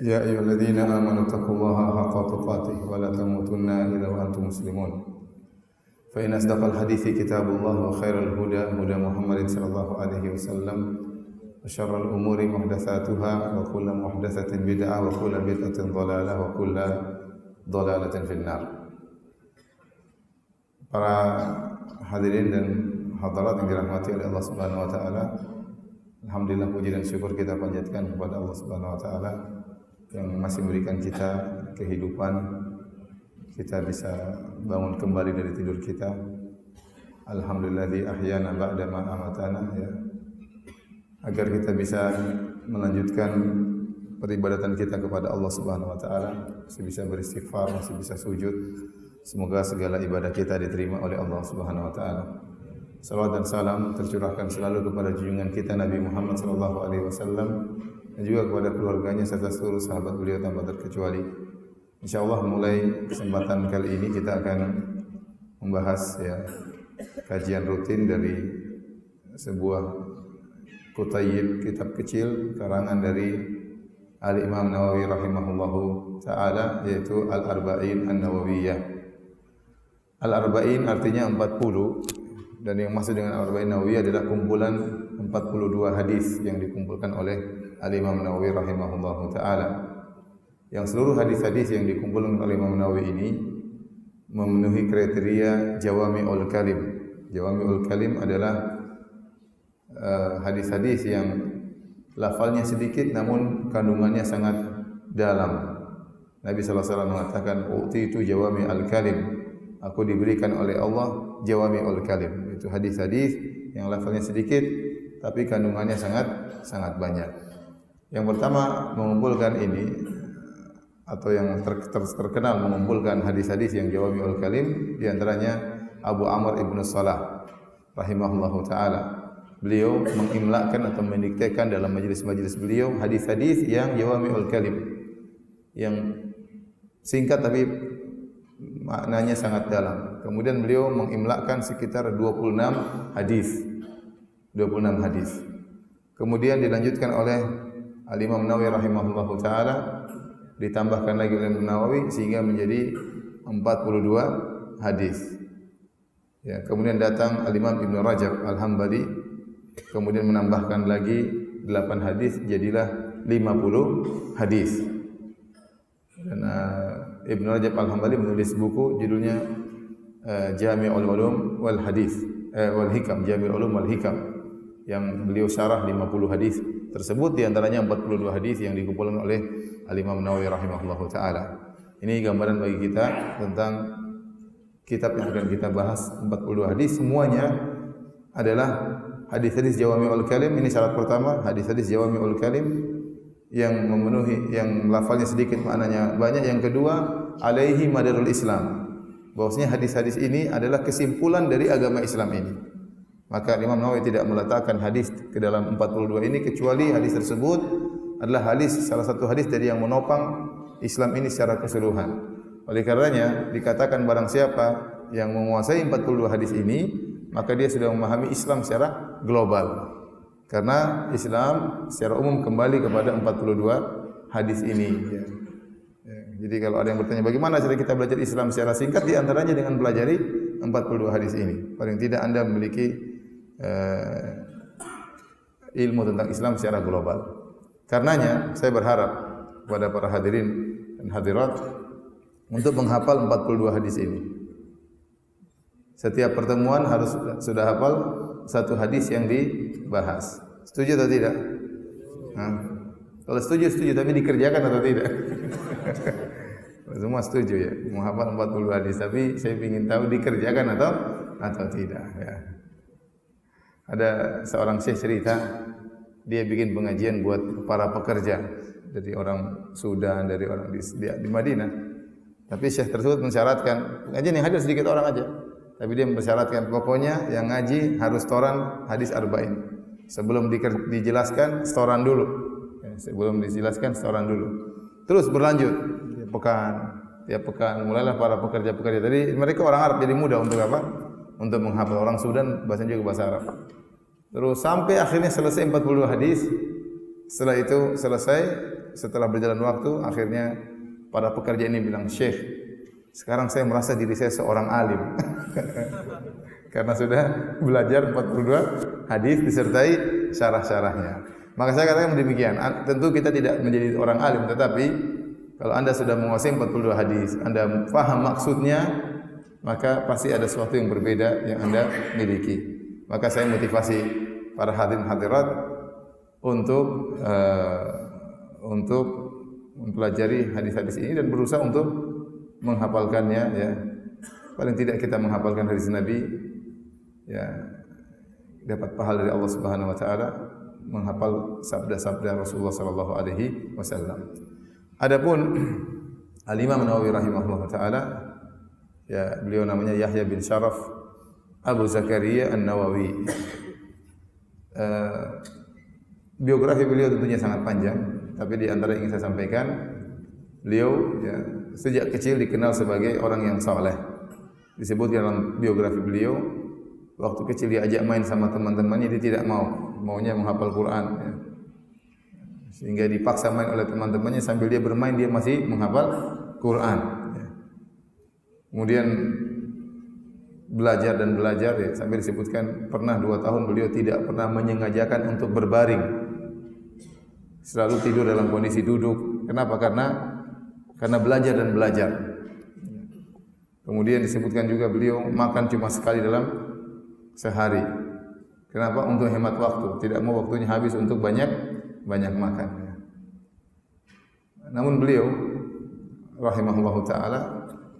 يا أيها الذين آمنوا اتقوا الله حق تقاته ولا تموتن إلا وأنتم مسلمون فإن أصدق الحديث كتاب الله وخير الهدى هدى محمد صلى الله عليه وسلم وشر الأمور محدثاتها وكل محدثة بدعة وكل بدعة ضلالة وكل ضلالة في النار Para hadirin dan hadirat yang dirahmati oleh Allah Subhanahu wa taala. Alhamdulillah puji dan syukur kita panjatkan kepada Allah Subhanahu wa taala yang masih memberikan kita kehidupan kita bisa bangun kembali dari tidur kita. Alhamdulillah di ahyana ba'da ma amatana ya. Agar kita bisa melanjutkan peribadatan kita kepada Allah Subhanahu wa taala. Masih bisa beristighfar masih bisa sujud. Semoga segala ibadah kita diterima oleh Allah Subhanahu wa taala. Salawat dan salam tercurahkan selalu kepada junjungan kita Nabi Muhammad sallallahu alaihi wasallam dan juga kepada keluarganya serta seluruh sahabat beliau tanpa terkecuali. Insyaallah mulai kesempatan kali ini kita akan membahas ya kajian rutin dari sebuah kutayib kitab kecil karangan dari Al Imam Nawawi rahimahullahu taala yaitu Al Arba'in An Nawawiyah. Al Arba'in artinya 40 dan yang maksud dengan Al Arba'in Nawawiyah adalah kumpulan 42 hadis yang dikumpulkan oleh Al Imam Nawawi rahimahullahu taala. Yang seluruh hadis-hadis yang dikumpulkan oleh Imam Nawawi ini memenuhi kriteria Jawami'ul Kalim. Jawami'ul Kalim adalah uh, hadis-hadis yang lafalnya sedikit namun kandungannya sangat dalam. Nabi wasallam mengatakan, "Uti itu Jawami'ul Kalim." Aku diberikan oleh Allah Jawami'ul Kalim. Itu hadis-hadis yang lafalnya sedikit tapi kandungannya sangat sangat banyak. Yang pertama mengumpulkan ini atau yang ter, ter, terkenal mengumpulkan hadis-hadis yang jawami ul kalim di antaranya Abu Amr ibnu Salah rahimahullahu taala. Beliau mengimlakan atau mendiktekan dalam majlis-majlis beliau hadis-hadis yang jawami ul kalim yang singkat tapi maknanya sangat dalam. Kemudian beliau mengimlakan sekitar 26 hadis. 26 hadis. Kemudian dilanjutkan oleh Al-Imam Nawawi rahimahullahu taala ditambahkan lagi oleh Imam Nawawi sehingga menjadi 42 hadis. Ya, kemudian datang Al-Imam Ibn Rajab Al-Hambali kemudian menambahkan lagi 8 hadis jadilah 50 hadis. Dan uh, Ibn Rajab Al-Hambali menulis buku judulnya uh, Jami'ul Ulum wal Hadis uh, wal Hikam, Jami'ul Ulum wal Hikam yang beliau syarah 50 hadis tersebut di antaranya 42 hadis yang dikumpulkan oleh Al Imam Nawawi rahimahullahu taala. Ini gambaran bagi kita tentang kitab yang akan kita bahas 42 hadis. Semuanya adalah hadis-hadis Jawami'ul Kalim. Ini syarat pertama hadis-hadis Jawami'ul Kalim yang memenuhi yang lafalnya sedikit maknanya banyak. Yang kedua alaihi madarul Islam. Bahwasanya hadis-hadis ini adalah kesimpulan dari agama Islam ini Maka Imam Nawawi tidak meletakkan hadis ke dalam 42 ini kecuali hadis tersebut adalah hadis salah satu hadis dari yang menopang Islam ini secara keseluruhan. Oleh karenanya dikatakan barang siapa yang menguasai 42 hadis ini maka dia sudah memahami Islam secara global. Karena Islam secara umum kembali kepada 42 hadis ini. Ya. Jadi kalau ada yang bertanya bagaimana cara kita belajar Islam secara singkat di antaranya dengan pelajari 42 hadis ini. Paling tidak anda memiliki uh, ilmu tentang Islam secara global. Karenanya saya berharap kepada para hadirin dan hadirat untuk menghafal 42 hadis ini. Setiap pertemuan harus sudah hafal satu hadis yang dibahas. Setuju atau tidak? Nah, kalau setuju setuju tapi dikerjakan atau tidak? Semua setuju ya, menghafal 40 hadis tapi saya ingin tahu dikerjakan atau atau tidak ya. Ada seorang syekh cerita dia bikin pengajian buat para pekerja. dari orang Sudan, dari orang di, di, di Madinah. Tapi syekh tersebut mensyaratkan ngaji nih hadir sedikit orang aja. Tapi dia mensyaratkan pokoknya yang ngaji harus toran hadis arba'in. Sebelum di, dijelaskan setoran dulu. Ya, sebelum dijelaskan setoran dulu. Terus berlanjut tiap pekan, tiap pekan mulailah para pekerja-pekerja. Tadi mereka orang Arab jadi mudah untuk apa? Untuk menghafal orang Sudan bahasa juga bahasa Arab. Terus sampai akhirnya selesai 42 hadis. Setelah itu selesai, setelah berjalan waktu, akhirnya para pekerja ini bilang, Syekh, sekarang saya merasa diri saya seorang alim. karena sudah belajar 42 hadis disertai syarah-syarahnya. Maka saya katakan demikian. Tentu kita tidak menjadi orang alim, tetapi kalau anda sudah menguasai 42 hadis, anda faham maksudnya, maka pasti ada sesuatu yang berbeda yang anda miliki. Maka saya motivasi para hadirin hadirat untuk uh, untuk mempelajari hadis-hadis ini dan berusaha untuk menghafalkannya ya. Paling tidak kita menghafalkan hadis Nabi ya dapat pahala dari Allah Subhanahu wa taala menghafal sabda-sabda Rasulullah sallallahu alaihi wasallam. Adapun Al-Imam Nawawi rahimahullah taala ya beliau namanya Yahya bin Sharaf Abu Zakaria An-Nawawi. Uh, biografi beliau tentunya sangat panjang, tapi di antara yang ingin saya sampaikan, beliau ya, sejak kecil dikenal sebagai orang yang saleh. Disebut dalam biografi beliau, waktu kecil dia ajak main sama teman-temannya dia tidak mau maunya menghafal Quran ya. sehingga dipaksa main oleh teman-temannya sambil dia bermain dia masih menghafal Quran. Kemudian belajar dan belajar ya sambil disebutkan pernah dua tahun beliau tidak pernah menyengajakan untuk berbaring selalu tidur dalam kondisi duduk kenapa karena karena belajar dan belajar kemudian disebutkan juga beliau makan cuma sekali dalam sehari. Kenapa? Untuk hemat waktu. Tidak mau waktunya habis untuk banyak banyak makan. Namun beliau rahimahullah taala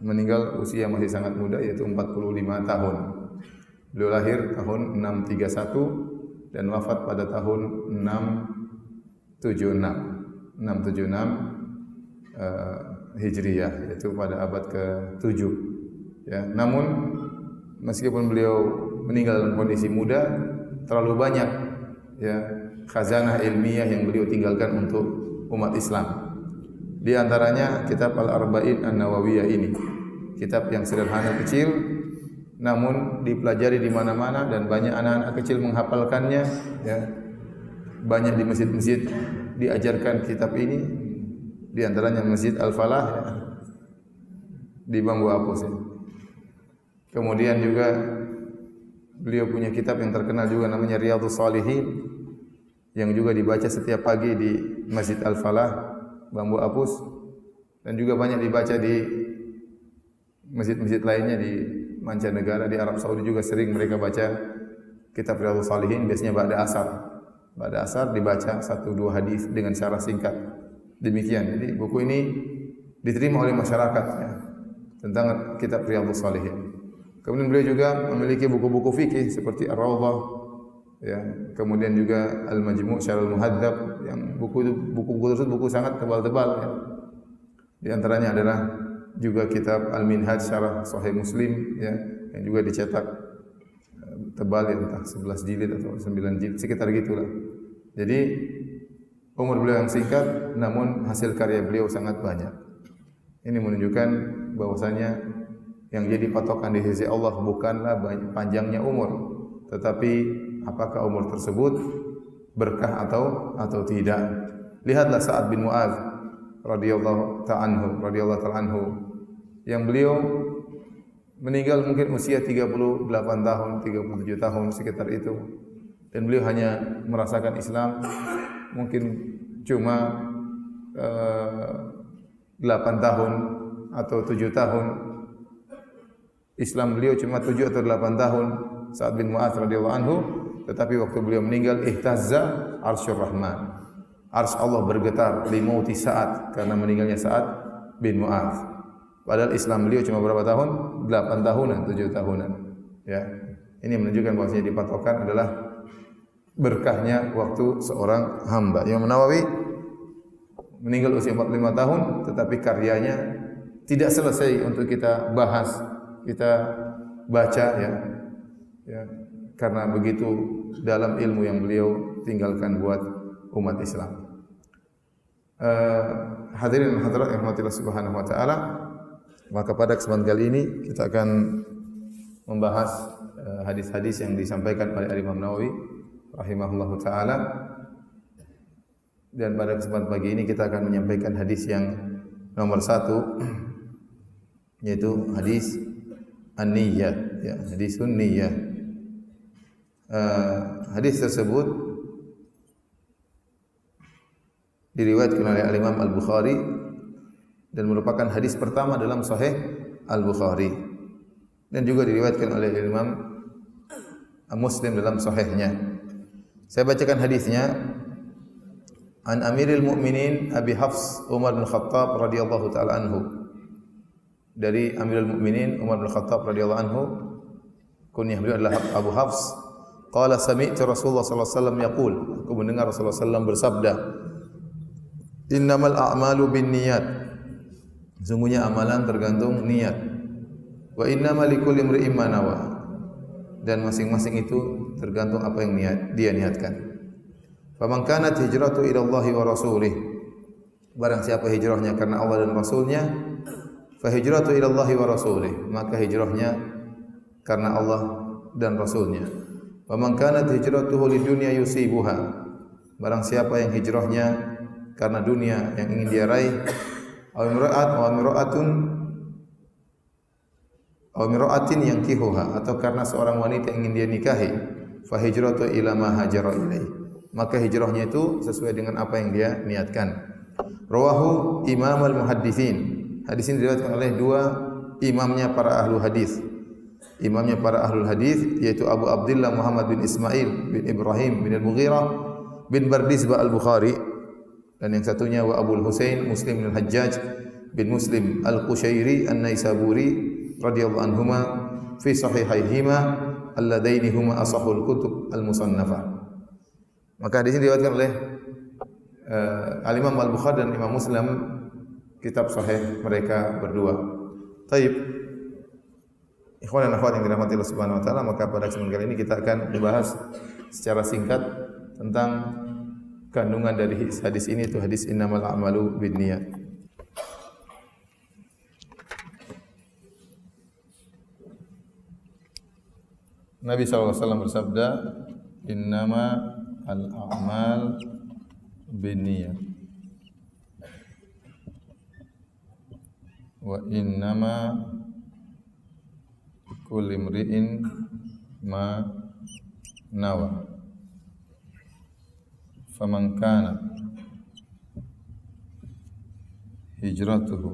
meninggal usia masih sangat muda yaitu 45 tahun. Beliau lahir tahun 631 dan wafat pada tahun 676. 676 uh, Hijriyah yaitu pada abad ke-7. Ya, namun meskipun beliau meninggal dalam kondisi muda terlalu banyak ya khazanah ilmiah yang beliau tinggalkan untuk umat Islam. Di antaranya kitab Al-Arba'in An-Nawawiyah ini. Kitab yang sederhana kecil namun dipelajari di mana-mana dan banyak anak-anak kecil menghafalkannya ya. Banyak di masjid-masjid diajarkan kitab ini di antaranya Masjid Al-Falah ya. di Bambu Apus ya. Kemudian juga beliau punya kitab yang terkenal juga namanya Riyadhus Salihin yang juga dibaca setiap pagi di Masjid Al-Falah Bambu Apus dan juga banyak dibaca di masjid-masjid lainnya di mancanegara di Arab Saudi juga sering mereka baca kitab Riyadhus Salihin. Biasanya pada asar. Pada asar dibaca satu dua hadis dengan cara singkat. Demikian. Jadi buku ini diterima oleh masyarakat ya, tentang kitab Riyadhus Salihin. Kemudian beliau juga memiliki buku-buku fikih seperti Ar-Rawdah ya, kemudian juga Al-Majmu' Syarah Al-Muhadzab yang buku buku-buku tersebut buku sangat tebal-tebal ya. Di antaranya adalah juga kitab Al-Minhaj Syarah Sahih Muslim ya, yang juga dicetak eh, tebal ya entah 11 jilid atau 9 jilid sekitar gitulah. Jadi umur beliau yang singkat namun hasil karya beliau sangat banyak. Ini menunjukkan bahwasanya yang jadi patokan di sisi Allah bukanlah panjangnya umur tetapi apakah umur tersebut berkah atau atau tidak? Lihatlah Sa'ad bin Mu'adz radhiyallahu ta'anhu radhiyallahu ta'anhu yang beliau meninggal mungkin usia 38 tahun 37 tahun sekitar itu. Dan beliau hanya merasakan Islam mungkin cuma eh, 8 tahun atau 7 tahun. Islam beliau cuma tujuh atau delapan tahun saat bin Mu'adz radhiyallahu anhu tetapi waktu beliau meninggal ihtazza arsyur rahman. Ars Allah bergetar limauti saat karena meninggalnya saat bin Mu'adz. Padahal Islam beliau cuma berapa tahun? Delapan tahunan tujuh tahunan. Ya. Ini menunjukkan bahwasanya dipatokan adalah berkahnya waktu seorang hamba. Imam Nawawi meninggal usia 45 tahun tetapi karyanya tidak selesai untuk kita bahas, kita baca ya. Ya, karena begitu dalam ilmu yang beliau tinggalkan buat umat Islam. Uh, hadirin hadirat yang rahmatillah subhanahu wa ta'ala Maka pada kesempatan kali ini kita akan membahas uh, hadis-hadis yang disampaikan oleh Imam Nawawi rahimahullahu taala. Dan pada kesempatan pagi ini kita akan menyampaikan hadis yang nomor satu yaitu hadis an-niyyah. Ya hadis an-niyyah uh, hadis tersebut diriwayatkan oleh Al-Imam Al-Bukhari dan merupakan hadis pertama dalam sahih Al-Bukhari dan juga diriwayatkan oleh Imam Muslim dalam sahihnya. Saya bacakan hadisnya An Amiril Mukminin Abi Hafs Umar bin Khattab radhiyallahu taala anhu. Dari Amirul Mukminin Umar bin Khattab radhiyallahu anhu kunyah beliau adalah Abu Hafs. Qala sami'tu Rasulullah sallallahu alaihi wasallam yaqul, aku mendengar Rasulullah sallallahu bersabda, "Innamal a'malu binniyat." Sungguhnya amalan tergantung niat. Wa innamal likulli imri'in ma nawa. Dan masing-masing itu tergantung apa yang niat dia niatkan. Faman kanat hijratu ila Allah wa rasulih. Barang siapa hijrahnya karena Allah dan Rasulnya, fa hijratu ila Allah wa rasulih. Maka hijrahnya karena Allah dan Rasulnya. Faman kanat hijratuhu lid dunya yusibuha. Barang siapa yang hijrahnya karena dunia yang ingin dia raih, aw imra'at aw imra'atun aw imra'atin yang kihuha atau karena seorang wanita yang ingin dia nikahi, fa hijratu ila ma hajara ilaihi maka hijrahnya itu sesuai dengan apa yang dia niatkan. Rawahu Imam al-Muhaddithin. Hadis ini diriwayatkan oleh dua imamnya para ahlu hadis. Imamnya para ahlu hadis yaitu Abu Abdullah Muhammad bin Ismail bin Ibrahim bin Al-Mughirah bin Bardizbah Al-Bukhari dan yang satunya wa Abu Husain Muslim bin Al-Hajjaj bin Muslim Al-Qushairi An-Naisaburi radhiyallahu anhuma fi sahihaihima alladaini huma asahul kutub al-musannafah. Maka di sini diriwayatkan oleh uh, Al Imam Al Bukhari dan Imam Muslim kitab sahih mereka berdua. Taib. Ikhwan dan akhwat yang dirahmati Allah Subhanahu wa taala, maka pada kesempatan kali ini kita akan membahas secara singkat tentang kandungan dari hadis ini itu hadis innamal a'malu binniyat. Nabi SAW bersabda, Innama al-a'mal binniyat wa innama kulli imri'in ma nawa faman kana hijratuhu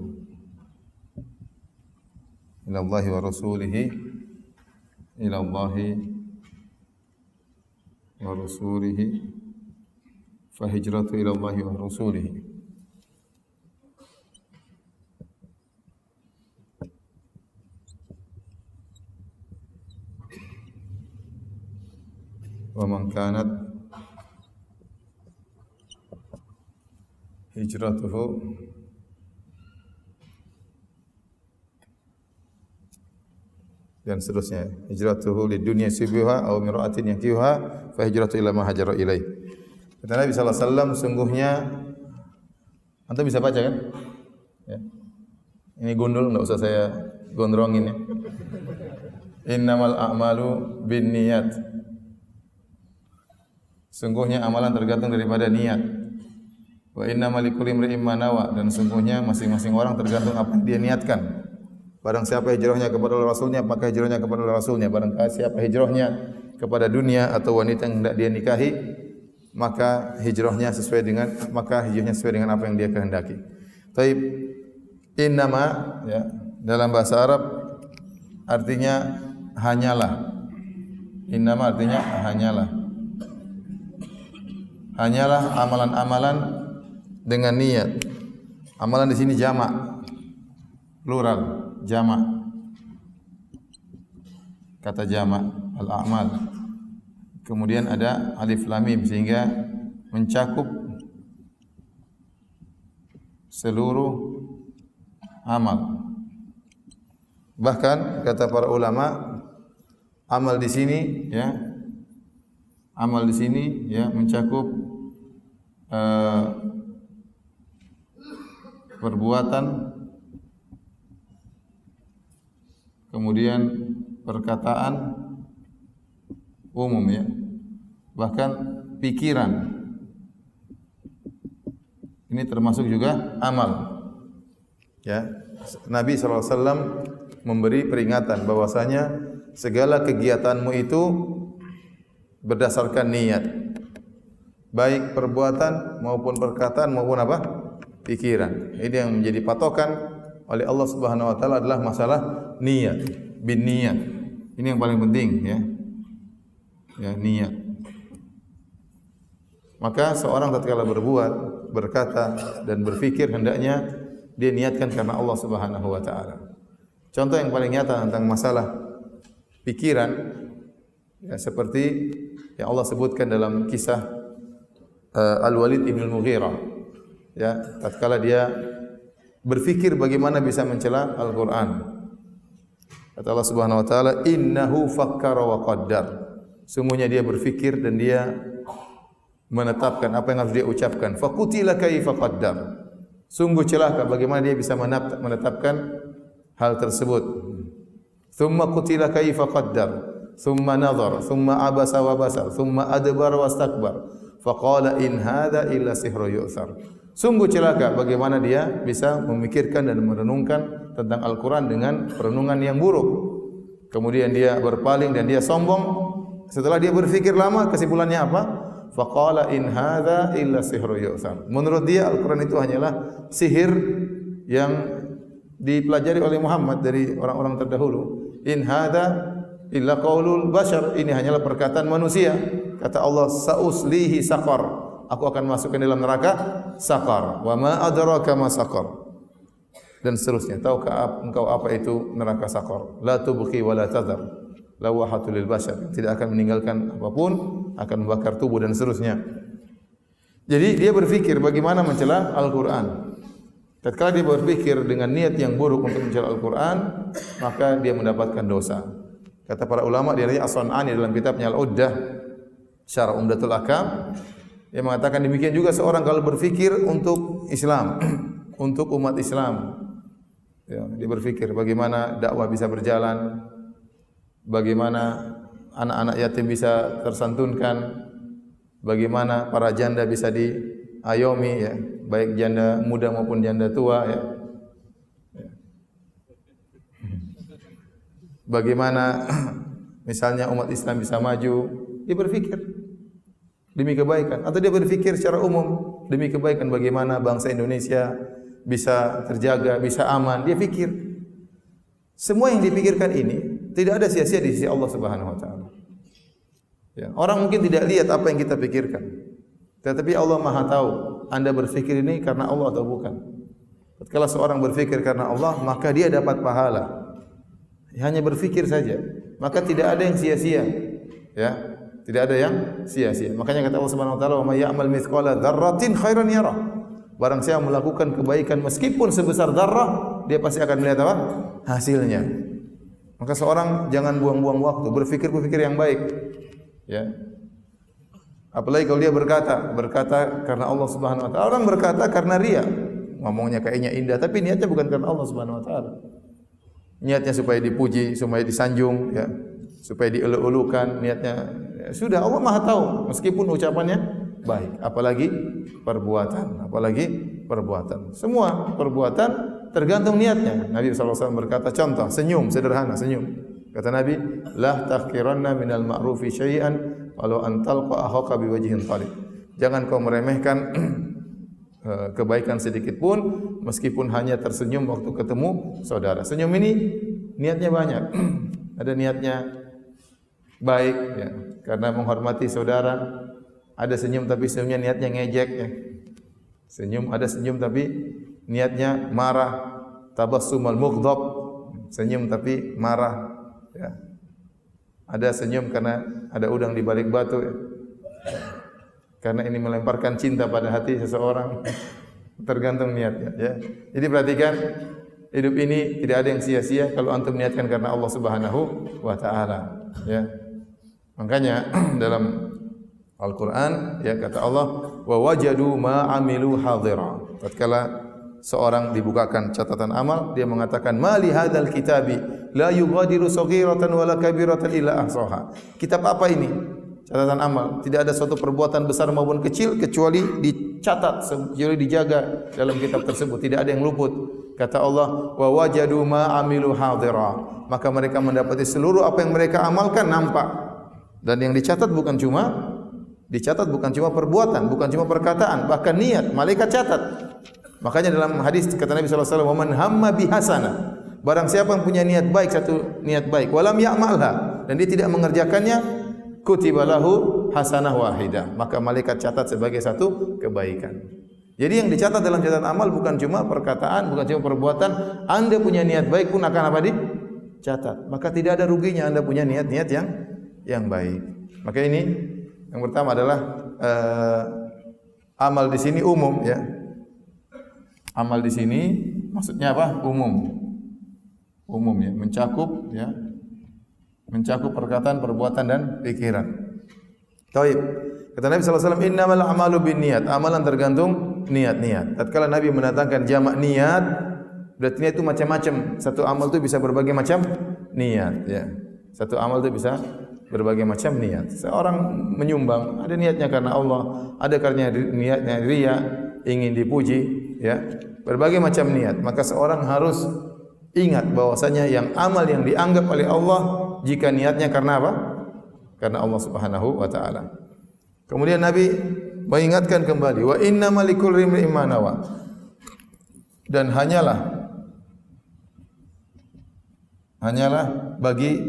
ila Allah wa rasulihi ila Allah ورسوله فهجرته إلى الله ورسوله ومن كانت هجرته dan seterusnya hijratuhu lid dunya sibuha aw mir'atin yakiha fa hijratu ila ma hajara ilaih kata Nabi sallallahu alaihi wasallam sungguhnya antum bisa baca kan ya. ini gundul enggak usah saya gondrongin ya innamal a'malu binniyat sungguhnya amalan tergantung daripada niat wa innamal likulli imrin ma nawa dan sungguhnya masing-masing orang tergantung apa yang dia niatkan Barang siapa hijrahnya kepada Rasulnya, maka hijrahnya kepada Rasulnya. Barang siapa hijrahnya kepada dunia atau wanita yang tidak dia nikahi, maka hijrahnya sesuai dengan maka hijrahnya sesuai dengan apa yang dia kehendaki. Taib innama ya dalam bahasa Arab artinya hanyalah. Innama artinya hanyalah. Hanyalah amalan-amalan dengan niat. Amalan di sini jamak plural jamak kata jamak al-a'mal kemudian ada alif lam mim sehingga mencakup seluruh amal. Bahkan kata para ulama amal di sini ya amal di sini ya mencakup uh, perbuatan kemudian perkataan umum ya. Bahkan pikiran. Ini termasuk juga amal ya. Nabi SAW memberi peringatan bahwasanya segala kegiatanmu itu berdasarkan niat. Baik perbuatan maupun perkataan maupun apa? Pikiran. Ini yang menjadi patokan oleh Allah Subhanahu wa taala adalah masalah niat. Bin niat. Ini yang paling penting ya. Ya niat. Maka seorang tatkala berbuat, berkata dan berfikir hendaknya dia niatkan karena Allah Subhanahu wa taala. Contoh yang paling nyata tentang masalah pikiran ya seperti yang Allah sebutkan dalam kisah uh, Al-Walid bin Al-Mughirah. Ya, tatkala dia berfikir bagaimana bisa mencela Al-Qur'an. Kata Allah Subhanahu wa taala, "Innahu fakkara wa qaddar." Semuanya dia berfikir dan dia menetapkan apa yang harus dia ucapkan. Fakutila kaifa qaddam. Sungguh celaka bagaimana dia bisa menetapkan hal tersebut. Thumma qutila kaifa qaddam. Thumma abasa wa basar, thumma adbar wa istakbar. Faqala in hadha illa sihru yu'thar. Sungguh celaka bagaimana dia bisa memikirkan dan merenungkan tentang Al-Quran dengan perenungan yang buruk. Kemudian dia berpaling dan dia sombong setelah dia berfikir lama, kesimpulannya apa? Faqala in hadza illa sihru yu'thar. Menurut dia Al-Qur'an itu hanyalah sihir yang dipelajari oleh Muhammad dari orang-orang terdahulu. In hadza illa qaulul bashar. Ini hanyalah perkataan manusia. Kata Allah, "Sa'uslihi saqar." Aku akan masukkan dalam neraka saqar. Wa ma adraka ma saqar. Dan seterusnya. Tahukah engkau apa itu neraka saqar? La tubqi wa la tadhar lawahatul lil bashar tidak akan meninggalkan apapun akan membakar tubuh dan seterusnya jadi dia berfikir bagaimana mencela Al-Qur'an tatkala dia berfikir dengan niat yang buruk untuk mencela Al-Qur'an maka dia mendapatkan dosa kata para ulama dia ini As-Sun'ani dalam kitabnya Al-Uddah Syarah Umdatul Akam dia mengatakan demikian juga seorang kalau berfikir untuk Islam untuk umat Islam. Ya, dia berfikir bagaimana dakwah bisa berjalan bagaimana anak-anak yatim bisa tersantunkan, bagaimana para janda bisa diayomi, ya, baik janda muda maupun janda tua, ya. Bagaimana misalnya umat Islam bisa maju, dia berfikir demi kebaikan, atau dia berfikir secara umum demi kebaikan bagaimana bangsa Indonesia bisa terjaga, bisa aman, dia fikir. Semua yang dipikirkan ini tidak ada sia-sia di sisi Allah Subhanahu wa taala. Ya, orang mungkin tidak lihat apa yang kita pikirkan. Tetapi Allah Maha tahu Anda berfikir ini karena Allah atau bukan. Kalau seorang berfikir karena Allah, maka dia dapat pahala. Hanya berfikir saja, maka tidak ada yang sia-sia. Ya, tidak ada yang sia-sia. Makanya kata Allah Subhanahu wa taala, "Wa may ya'mal mithqala dzarratin khairan yarah." Barang siapa melakukan kebaikan meskipun sebesar darah, dia pasti akan melihat apa? Hasilnya. Maka seorang jangan buang-buang waktu, berfikir-berfikir yang baik. Ya. Apalagi kalau dia berkata, berkata karena Allah Subhanahu wa taala. Orang berkata karena ria. Ngomongnya kayaknya indah, tapi niatnya bukan karena Allah Subhanahu wa taala. Niatnya supaya dipuji, supaya disanjung, ya. Supaya dielu-elukan, niatnya ya, sudah Allah Maha tahu meskipun ucapannya baik, apalagi perbuatan, apalagi perbuatan. Semua perbuatan tergantung niatnya. Nabi SAW berkata contoh senyum sederhana senyum. Kata Nabi, lah takkiranna minal ma'rufi syai'an walau antal qa'ahaka biwajhin talib. Jangan kau meremehkan eh, kebaikan sedikit pun meskipun hanya tersenyum waktu ketemu saudara. Senyum ini niatnya banyak. Ada niatnya baik ya, karena menghormati saudara. Ada senyum tapi senyumnya niatnya ngejek ya. Senyum ada senyum tapi niatnya marah tabassumal mughdab senyum tapi marah ya ada senyum karena ada udang di balik batu ya. Karena ini melemparkan cinta pada hati seseorang Tergantung niatnya. Ya. Jadi perhatikan hidup ini tidak ada yang sia-sia kalau antum niatkan karena Allah Subhanahu wa taala. Ya. Makanya dalam Al-Quran ya kata Allah wa wajadu ma amilu hadira. Tatkala seorang dibukakan catatan amal dia mengatakan mali hadzal kitabi la yughadiru saghiratan wala kabiratan illa ahsaha. Kitab apa ini? Catatan amal. Tidak ada suatu perbuatan besar maupun kecil kecuali dicatat, kecuali dijaga dalam kitab tersebut. Tidak ada yang luput. Kata Allah, wa wajadu ma amilu hadira. Maka mereka mendapati seluruh apa yang mereka amalkan nampak. Dan yang dicatat bukan cuma Dicatat bukan cuma perbuatan, bukan cuma perkataan, bahkan niat. Malaikat catat. Makanya dalam hadis kata Nabi sallallahu alaihi wasallam, "Man hamma bihasana." Barang siapa yang punya niat baik satu niat baik, walam ya'malha dan dia tidak mengerjakannya, kutiba lahu hasanah wahidah. Maka malaikat catat sebagai satu kebaikan. Jadi yang dicatat dalam catatan amal bukan cuma perkataan, bukan cuma perbuatan. Anda punya niat baik pun akan apa di? Catat. Maka tidak ada ruginya Anda punya niat-niat yang yang baik. Maka ini yang pertama adalah uh, amal di sini umum ya. Amal di sini maksudnya apa? Umum. Umum ya, mencakup ya. Mencakup perkataan, perbuatan dan pikiran. Taib. Kata Nabi alaihi wasallam, "Innamal a'malu binniyat." Amalan tergantung niat-niat. Tatkala Nabi mendatangkan jamak niat, berarti niat itu macam-macam. Satu amal itu bisa berbagai macam niat ya. Satu amal itu bisa berbagai macam niat. Seorang menyumbang, ada niatnya karena Allah, ada karena niatnya ria, ingin dipuji, ya. Berbagai macam niat. Maka seorang harus ingat bahwasanya yang amal yang dianggap oleh Allah jika niatnya karena apa? Karena Allah Subhanahu wa taala. Kemudian Nabi mengingatkan kembali, wa inna malikul rimri imanawa. Dan hanyalah hanyalah bagi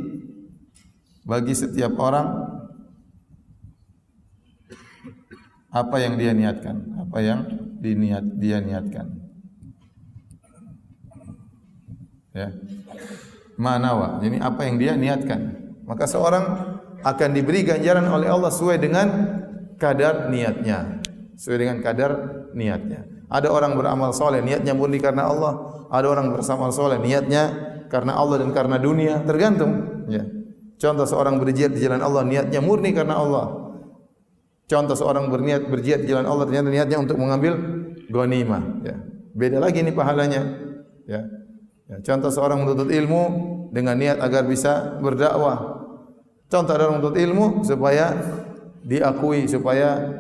bagi setiap orang apa yang dia niatkan, apa yang diniat dia niatkan. Ya. Manawa. Jadi apa yang dia niatkan. Maka seorang akan diberi ganjaran oleh Allah sesuai dengan kadar niatnya. Sesuai dengan kadar niatnya. Ada orang beramal soleh, niatnya murni karena Allah. Ada orang bersama soleh, niatnya karena Allah dan karena dunia. Tergantung. Ya. Contoh seorang berjihad di jalan Allah niatnya murni karena Allah. Contoh seorang berniat berjihad di jalan Allah ternyata niatnya untuk mengambil ghanimah, ya. Beda lagi ini pahalanya, ya. Ya. Contoh seorang menuntut ilmu dengan niat agar bisa berdakwah. Contoh orang menuntut ilmu supaya diakui, supaya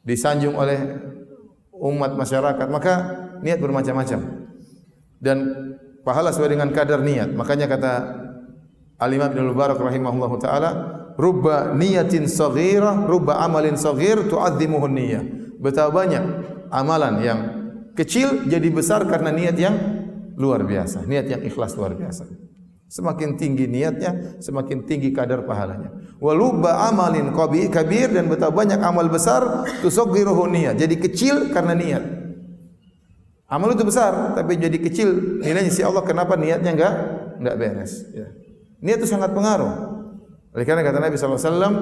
disanjung oleh umat masyarakat, maka niat bermacam-macam. Dan pahala sesuai dengan kadar niat. Makanya kata Al-Imam Ibn Mubarak rahimahullahu taala, rubba niyatin saghirah, rubba amalin saghir tu'azzimuhu niyah. Betapa banyak amalan yang kecil jadi besar karena niat yang luar biasa, niat yang ikhlas luar biasa. Semakin tinggi niatnya, semakin tinggi kadar pahalanya. Walubba amalin kabir dan betapa banyak amal besar tusaghiruhu niyah. Jadi kecil karena niat. Amal itu besar tapi jadi kecil nilainya si Allah kenapa niatnya enggak enggak beres ya. Niat itu sangat pengaruh. Oleh karena kata Nabi SAW,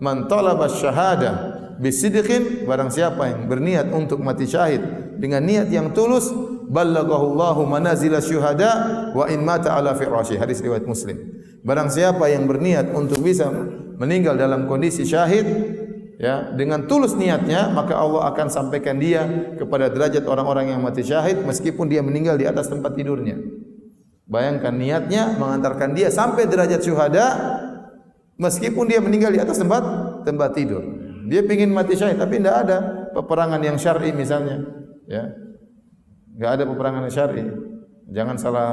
Man talaba syahada bisidqin, barang siapa yang berniat untuk mati syahid dengan niat yang tulus, ballagahu Allahu manazila syuhada wa in mata ala firashi. Hadis riwayat Muslim. Barang siapa yang berniat untuk bisa meninggal dalam kondisi syahid, ya dengan tulus niatnya maka Allah akan sampaikan dia kepada derajat orang-orang yang mati syahid meskipun dia meninggal di atas tempat tidurnya. Bayangkan niatnya mengantarkan dia sampai derajat syuhada meskipun dia meninggal di atas tempat tempat tidur. Dia ingin mati syahid tapi tidak ada peperangan yang syar'i misalnya, ya. Enggak ada peperangan syar'i. Jangan salah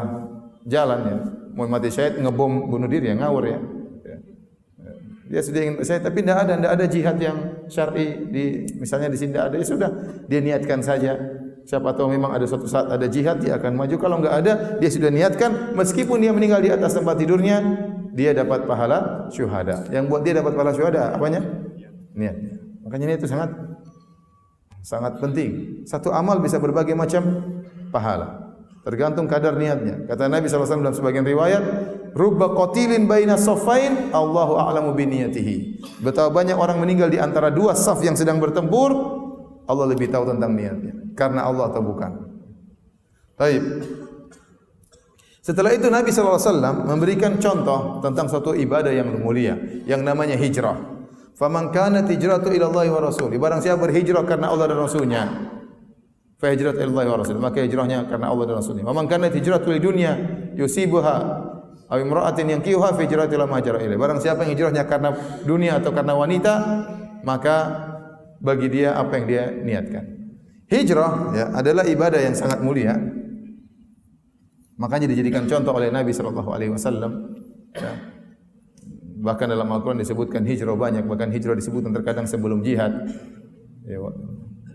jalan ya. Mau mati syahid ngebom bunuh diri ya ngawur ya. ya. Dia sudah ingin saya tapi tidak ada tidak ada jihad yang syar'i di misalnya di sini tidak ada ya sudah dia niatkan saja Siapa tahu memang ada suatu saat ada jihad dia akan maju. Kalau enggak ada dia sudah niatkan meskipun dia meninggal di atas tempat tidurnya dia dapat pahala syuhada. Yang buat dia dapat pahala syuhada apanya? Niatnya. Makanya ini itu sangat sangat penting. Satu amal bisa berbagai macam pahala. Tergantung kadar niatnya. Kata Nabi SAW dalam sebagian riwayat, Rubba qatilin baina safain, Allahu a'lamu biniyatihi. Betapa banyak orang meninggal di antara dua saf yang sedang bertempur, Allah lebih tahu tentang niatnya. karena Allah atau bukan. Baik. Setelah itu Nabi SAW memberikan contoh tentang suatu ibadah yang mulia yang namanya hijrah. Faman kana hijratu ila Allah wa Rasul. Barang siapa berhijrah karena Allah dan Rasulnya, fa hijrat ila wa Rasul. Maka hijrahnya karena Allah dan Rasulnya. Faman kana hijratu li dunya yusibuha aw imra'atin yankihuha fa hijratu ila ma hajara ilaihi. Barang siapa yang hijrahnya karena dunia atau karena wanita, maka bagi dia apa yang dia niatkan. Hijrah ya, adalah ibadah yang sangat mulia Makanya dijadikan contoh oleh Nabi sallallahu alaihi wasallam. Ya. Bahkan dalam Al-Qur'an disebutkan hijrah banyak, bahkan hijrah disebutkan terkadang sebelum jihad. Ya.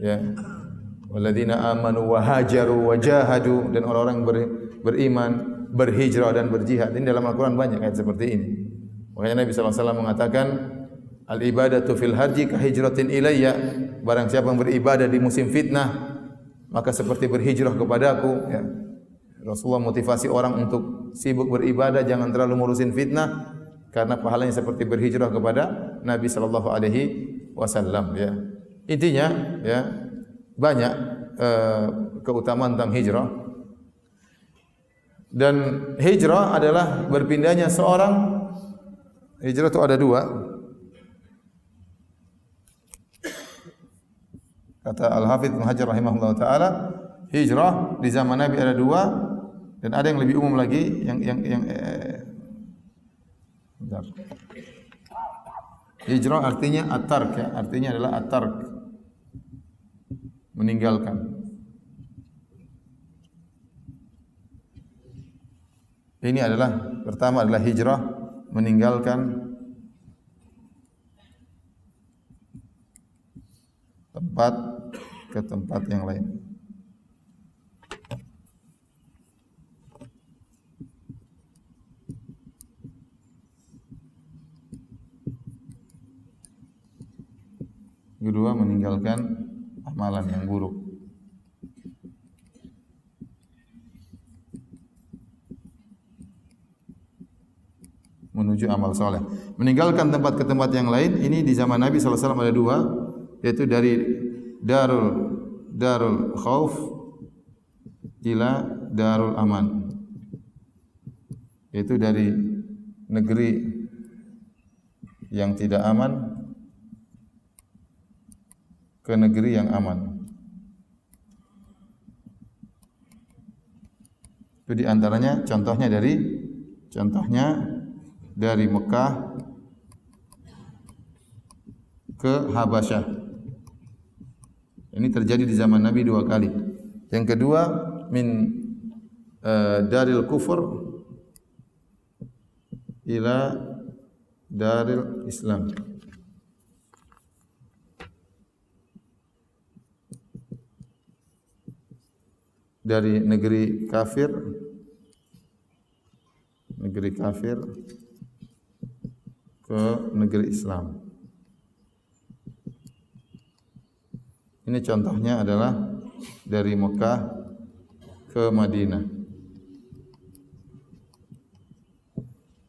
ya. Walladzina amanu wa hajaru wa jahadu dan orang-orang ber, beriman, berhijrah dan berjihad. Ini dalam Al-Qur'an banyak ayat seperti ini. Makanya Nabi sallallahu alaihi wasallam mengatakan Al ibadatu fil haji ka hijratin ilayya. Barang siapa yang beribadah di musim fitnah, maka seperti berhijrah kepadaku, ya. Rasulullah motivasi orang untuk sibuk beribadah, jangan terlalu ngurusin fitnah karena pahalanya seperti berhijrah kepada Nabi sallallahu alaihi wasallam ya. Intinya ya banyak uh, keutamaan tentang hijrah. Dan hijrah adalah berpindahnya seorang hijrah itu ada dua. Kata Al-Hafidh Muhajir rahimahullah ta'ala Hijrah di zaman Nabi ada dua dan ada yang lebih umum lagi yang yang yang eh. Hijrah artinya atark ya, artinya adalah atark meninggalkan. Ini adalah pertama adalah hijrah meninggalkan tempat ke tempat yang lain. Kedua meninggalkan amalan yang buruk. menuju amal soleh. Meninggalkan tempat ke tempat yang lain. Ini di zaman Nabi SAW ada dua, yaitu dari darul darul khauf ila darul aman. Yaitu dari negeri yang tidak aman ke negeri yang aman. Itu di antaranya contohnya dari contohnya dari Mekah ke Habasyah. Ini terjadi di zaman Nabi dua kali. Yang kedua min uh, daril kufur ila daril Islam. Dari negeri kafir negeri kafir ke negeri Islam. Ini contohnya adalah dari Mekah ke Madinah.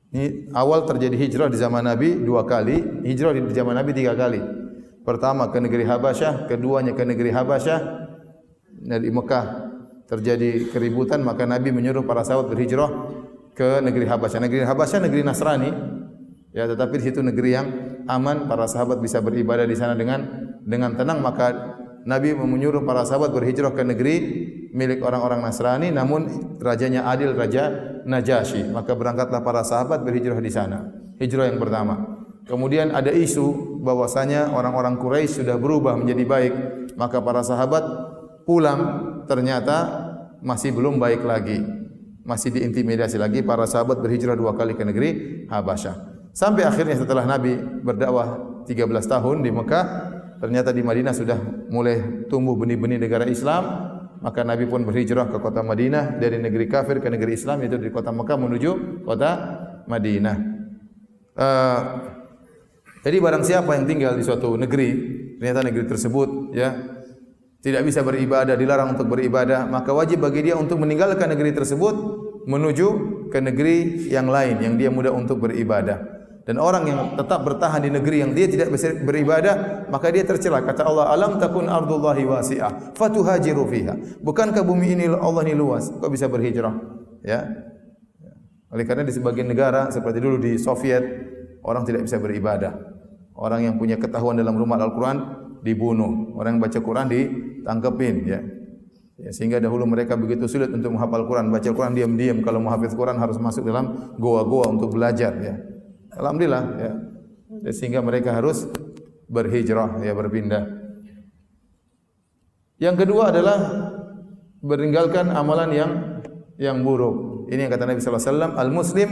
Ini awal terjadi hijrah di zaman Nabi dua kali, hijrah di zaman Nabi tiga kali. Pertama ke negeri Habasyah, keduanya ke negeri Habasyah dari Mekah terjadi keributan maka Nabi menyuruh para sahabat berhijrah ke negeri Habasyah. Negeri Habasyah negeri Nasrani. Ya, tetapi di situ negeri yang aman, para sahabat bisa beribadah di sana dengan dengan tenang. Maka Nabi menyuruh para sahabat berhijrah ke negeri milik orang-orang Nasrani namun rajanya adil raja Najasyi maka berangkatlah para sahabat berhijrah di sana. Hijrah yang pertama. Kemudian ada isu bahwasanya orang-orang Quraisy sudah berubah menjadi baik. Maka para sahabat pulang ternyata masih belum baik lagi. Masih diintimidasi lagi para sahabat berhijrah dua kali ke negeri Habasyah. Sampai akhirnya setelah Nabi berdakwah 13 tahun di Mekah, ternyata di Madinah sudah mulai tumbuh benih-benih negara Islam, maka Nabi pun berhijrah ke kota Madinah dari negeri kafir ke negeri Islam yaitu dari kota Mekah menuju kota Madinah. Uh, jadi barang siapa yang tinggal di suatu negeri, ternyata negeri tersebut ya tidak bisa beribadah, dilarang untuk beribadah, maka wajib bagi dia untuk meninggalkan negeri tersebut menuju ke negeri yang lain yang dia mudah untuk beribadah. Dan orang yang tetap bertahan di negeri yang dia tidak beribadah, maka dia tercela. Kata Allah, "Alam takun ardullahi wasi'ah, fatuhajiru fiha." Bukankah bumi ini Allah ini luas? Kok bisa berhijrah? Ya. Oleh karena di sebagian negara seperti dulu di Soviet, orang tidak bisa beribadah. Orang yang punya ketahuan dalam rumah Al-Quran dibunuh. Orang yang baca Quran ditangkepin. Ya. Ya, sehingga dahulu mereka begitu sulit untuk menghafal Quran, baca Quran diam-diam. Kalau mau hafal Quran harus masuk dalam goa-goa untuk belajar. Ya. Alhamdulillah. Ya. Ya, sehingga mereka harus berhijrah, ya berpindah. Yang kedua adalah meninggalkan amalan yang yang buruk. Ini yang kata Nabi sallallahu alaihi wasallam, al-muslim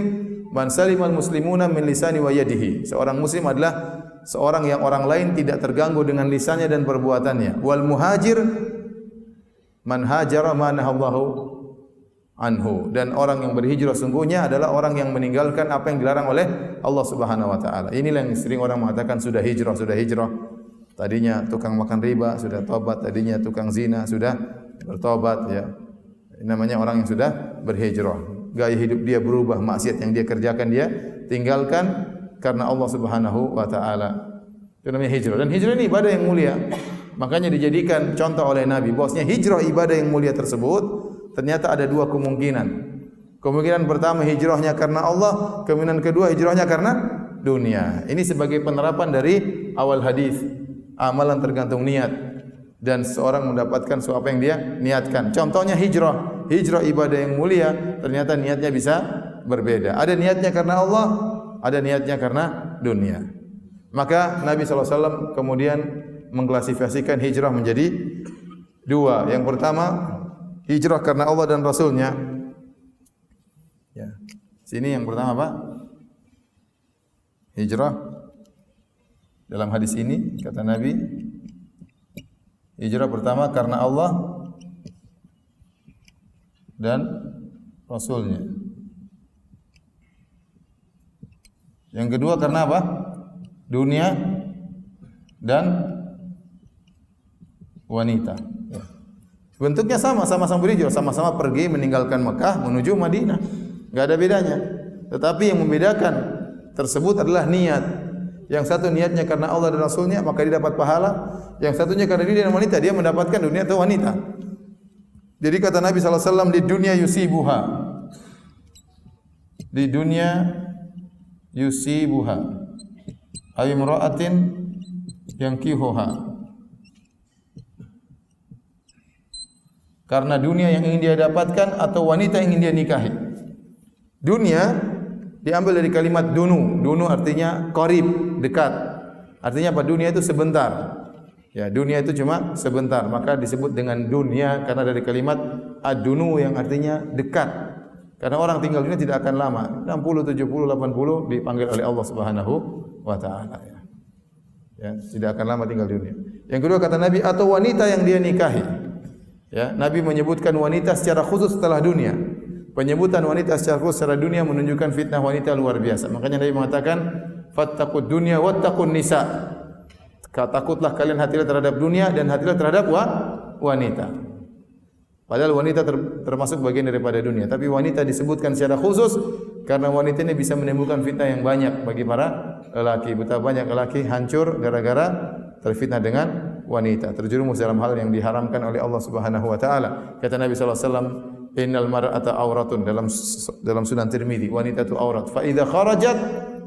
man salim al-muslimuna min lisani wa yadihi. Seorang muslim adalah seorang yang orang lain tidak terganggu dengan lisannya dan perbuatannya. Wal muhajir man hajara ma nahallahu anhu dan orang yang berhijrah sungguhnya adalah orang yang meninggalkan apa yang dilarang oleh Allah Subhanahu wa taala. Inilah yang sering orang mengatakan sudah hijrah, sudah hijrah. Tadinya tukang makan riba sudah tobat, tadinya tukang zina sudah bertobat ya. Namanya orang yang sudah berhijrah. Gaya hidup dia berubah, maksiat yang dia kerjakan dia tinggalkan karena Allah Subhanahu wa taala. Itu namanya hijrah. Dan hijrah ini ibadah yang mulia. Makanya dijadikan contoh oleh Nabi bahwasanya hijrah ibadah yang mulia tersebut ternyata ada dua kemungkinan. Kemungkinan pertama hijrahnya karena Allah, kemungkinan kedua hijrahnya karena dunia. Ini sebagai penerapan dari awal hadis. Amalan tergantung niat dan seorang mendapatkan sesuatu yang dia niatkan. Contohnya hijrah. Hijrah ibadah yang mulia ternyata niatnya bisa berbeda. Ada niatnya karena Allah, ada niatnya karena dunia. Maka Nabi SAW kemudian mengklasifikasikan hijrah menjadi dua. Yang pertama, hijrah karena Allah dan Rasulnya. Ya. Sini yang pertama apa? Hijrah. Dalam hadis ini, kata Nabi, hijrah pertama karena Allah dan Rasulnya. Yang kedua karena apa? Dunia dan wanita. Ya. Bentuknya sama, sama-sama berhijrah, sama-sama pergi meninggalkan Mekah menuju Madinah. Enggak ada bedanya. Tetapi yang membedakan tersebut adalah niat. Yang satu niatnya karena Allah dan Rasulnya, maka dia dapat pahala. Yang satunya karena dia dan wanita, dia mendapatkan dunia atau wanita. Jadi kata Nabi SAW, di dunia yusibuha. Di dunia yusibuha. Ayumra'atin yang kihuha. Karena dunia yang ingin dia dapatkan atau wanita yang ingin dia nikahi. Dunia diambil dari kalimat dunu. Dunu artinya korib, dekat. Artinya apa? Dunia itu sebentar. Ya, dunia itu cuma sebentar. Maka disebut dengan dunia karena dari kalimat adunu yang artinya dekat. Karena orang tinggal dunia tidak akan lama. 60, 70, 80 dipanggil oleh Allah Subhanahu wa taala ya. Ya, tidak akan lama tinggal dunia. Yang kedua kata Nabi atau wanita yang dia nikahi. Ya, Nabi menyebutkan wanita secara khusus setelah dunia. Penyebutan wanita secara khusus secara dunia menunjukkan fitnah wanita luar biasa. Makanya Nabi mengatakan, "Fattaqud dunya wattaqun nisa." Takutlah kalian hatilah terhadap dunia dan hatilah terhadap wa wanita. Padahal wanita ter, termasuk bagian daripada dunia, tapi wanita disebutkan secara khusus karena wanita ini bisa menimbulkan fitnah yang banyak bagi para lelaki. Betapa banyak lelaki hancur gara-gara terfitnah dengan wanita. Terjerumus dalam hal yang diharamkan oleh Allah Subhanahu wa taala. Kata Nabi sallallahu alaihi wasallam innal mar'ata auratun. Dalam dalam sunan Tirmizi wanita itu aurat. Fa idza kharajat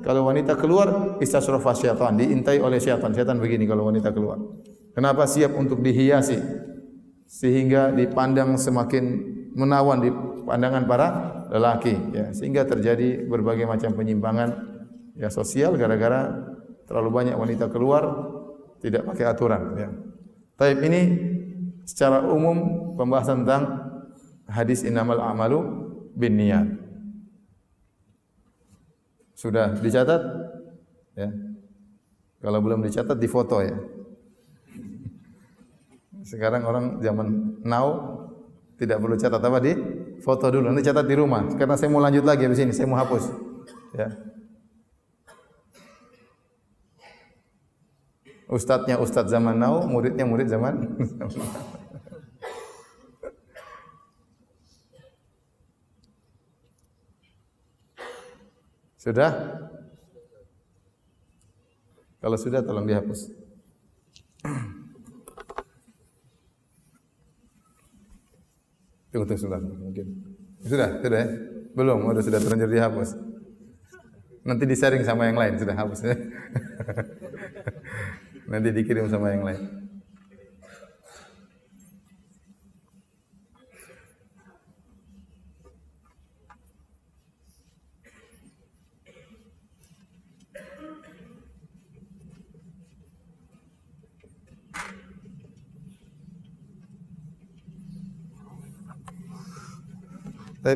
kalau wanita keluar istasrafa syaitan. Diintai oleh syaitan. Syaitan begini kalau wanita keluar. Kenapa siap untuk dihiasi sehingga dipandang semakin menawan di pandangan para lelaki ya sehingga terjadi berbagai macam penyimpangan ya sosial gara-gara terlalu banyak wanita keluar tidak pakai aturan ya. Taib ini secara umum pembahasan tentang hadis innamal amalu bin niat. Sudah dicatat? Ya. Kalau belum dicatat di foto ya. Sekarang orang zaman now tidak perlu catat apa di foto dulu. Nanti catat di rumah. Karena saya mau lanjut lagi di sini, saya mau hapus. Ya. Ustadznya ustadz zaman now, muridnya murid zaman. Sudah? Kalau sudah tolong dihapus. Tunggu tunggu sebentar mungkin. Sudah, sudah ya? Belum, sudah sudah terlanjur dihapus. Nanti disaring sama yang lain sudah hapus ya. Nanti dikirim sama yang lain.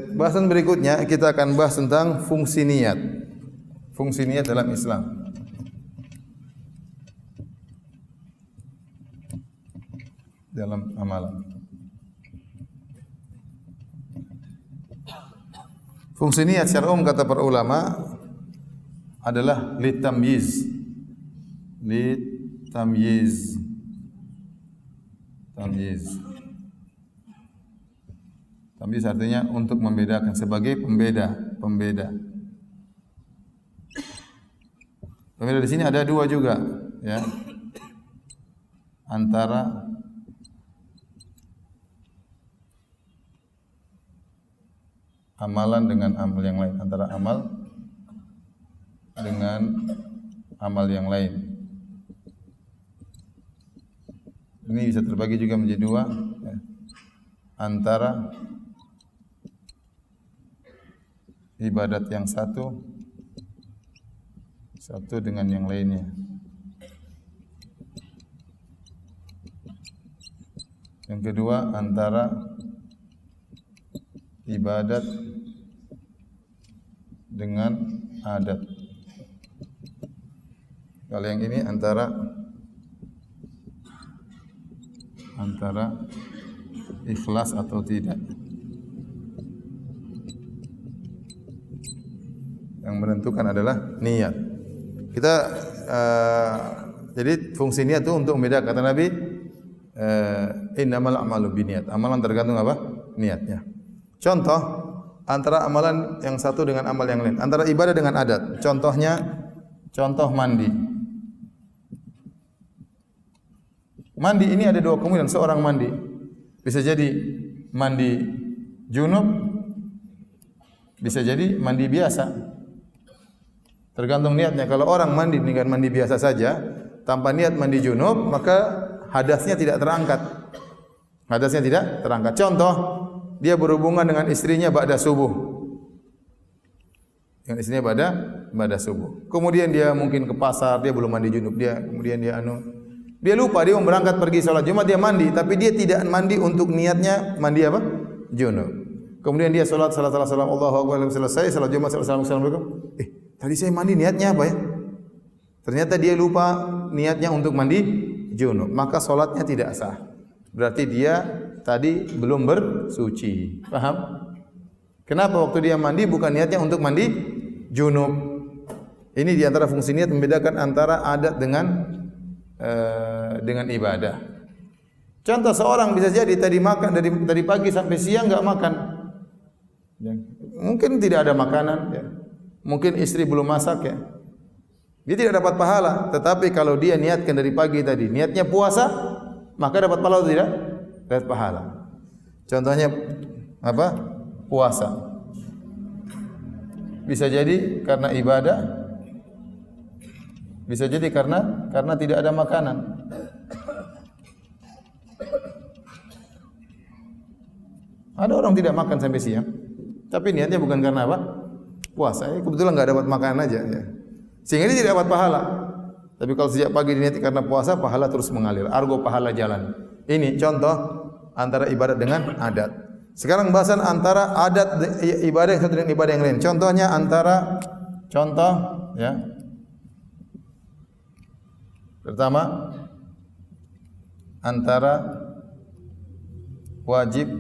Bahasan berikutnya kita akan bahas tentang fungsi niat. Fungsi niat dalam Islam. Dalam amalan. Fungsi niat secara umum kata para ulama adalah litamyiz. Litamyiz. Tamyiz. Tamyiz artinya untuk membedakan sebagai pembeda, pembeda. Pembeda di sini ada dua juga, ya. Antara amalan dengan amal yang lain, antara amal dengan amal yang lain. Ini bisa terbagi juga menjadi dua, ya. antara ibadat yang satu satu dengan yang lainnya. Yang kedua antara ibadat dengan adat. Kalau yang ini antara antara ikhlas atau tidak. Yang menentukan adalah niat. Kita uh, jadi fungsi niat itu untuk membedakan kata Nabi uh, innamal a'malu binniyat. Amalan tergantung apa? Niatnya. Contoh antara amalan yang satu dengan amal yang lain, antara ibadah dengan adat. Contohnya contoh mandi. Mandi ini ada dua kemungkinan seorang mandi. Bisa jadi mandi junub, bisa jadi mandi biasa. Tergantung niatnya. Kalau orang mandi dengan mandi biasa saja, tanpa niat mandi junub, maka hadasnya tidak terangkat. Hadasnya tidak terangkat. Contoh, dia berhubungan dengan istrinya pada subuh. Dengan istrinya pada pada subuh. Kemudian dia mungkin ke pasar, dia belum mandi junub. Dia kemudian dia anu dia lupa dia mau berangkat pergi salat Jumat dia mandi tapi dia tidak mandi untuk niatnya mandi apa? Junub. Kemudian dia salat salat salat salam Allahu akbar selesai salat Jumat salat salam assalamualaikum. Eh, Tadi saya mandi niatnya apa ya? Ternyata dia lupa niatnya untuk mandi junub. Maka solatnya tidak sah. Berarti dia tadi belum bersuci. Paham? Kenapa waktu dia mandi bukan niatnya untuk mandi junub? Ini di antara fungsi niat membedakan antara adat dengan uh, dengan ibadah. Contoh seorang bisa jadi tadi makan dari tadi pagi sampai siang enggak makan. Mungkin tidak ada makanan. Ya. Mungkin istri belum masak ya. Dia tidak dapat pahala. Tetapi kalau dia niatkan dari pagi tadi, niatnya puasa, maka dapat pahala atau tidak? Dapat pahala. Contohnya apa? Puasa. Bisa jadi karena ibadah. Bisa jadi karena karena tidak ada makanan. Ada orang tidak makan sampai siang. Tapi niatnya bukan karena apa? Puasa. Ya, kebetulan enggak dapat makan aja ya. Sehingga dia tidak dapat pahala. Tapi kalau sejak pagi diniati karena puasa, pahala terus mengalir. Argo pahala jalan. Ini contoh antara ibadat dengan adat. Sekarang bahasan antara adat ibadah satu dengan ibadah yang lain. Contohnya antara contoh ya. Pertama antara wajib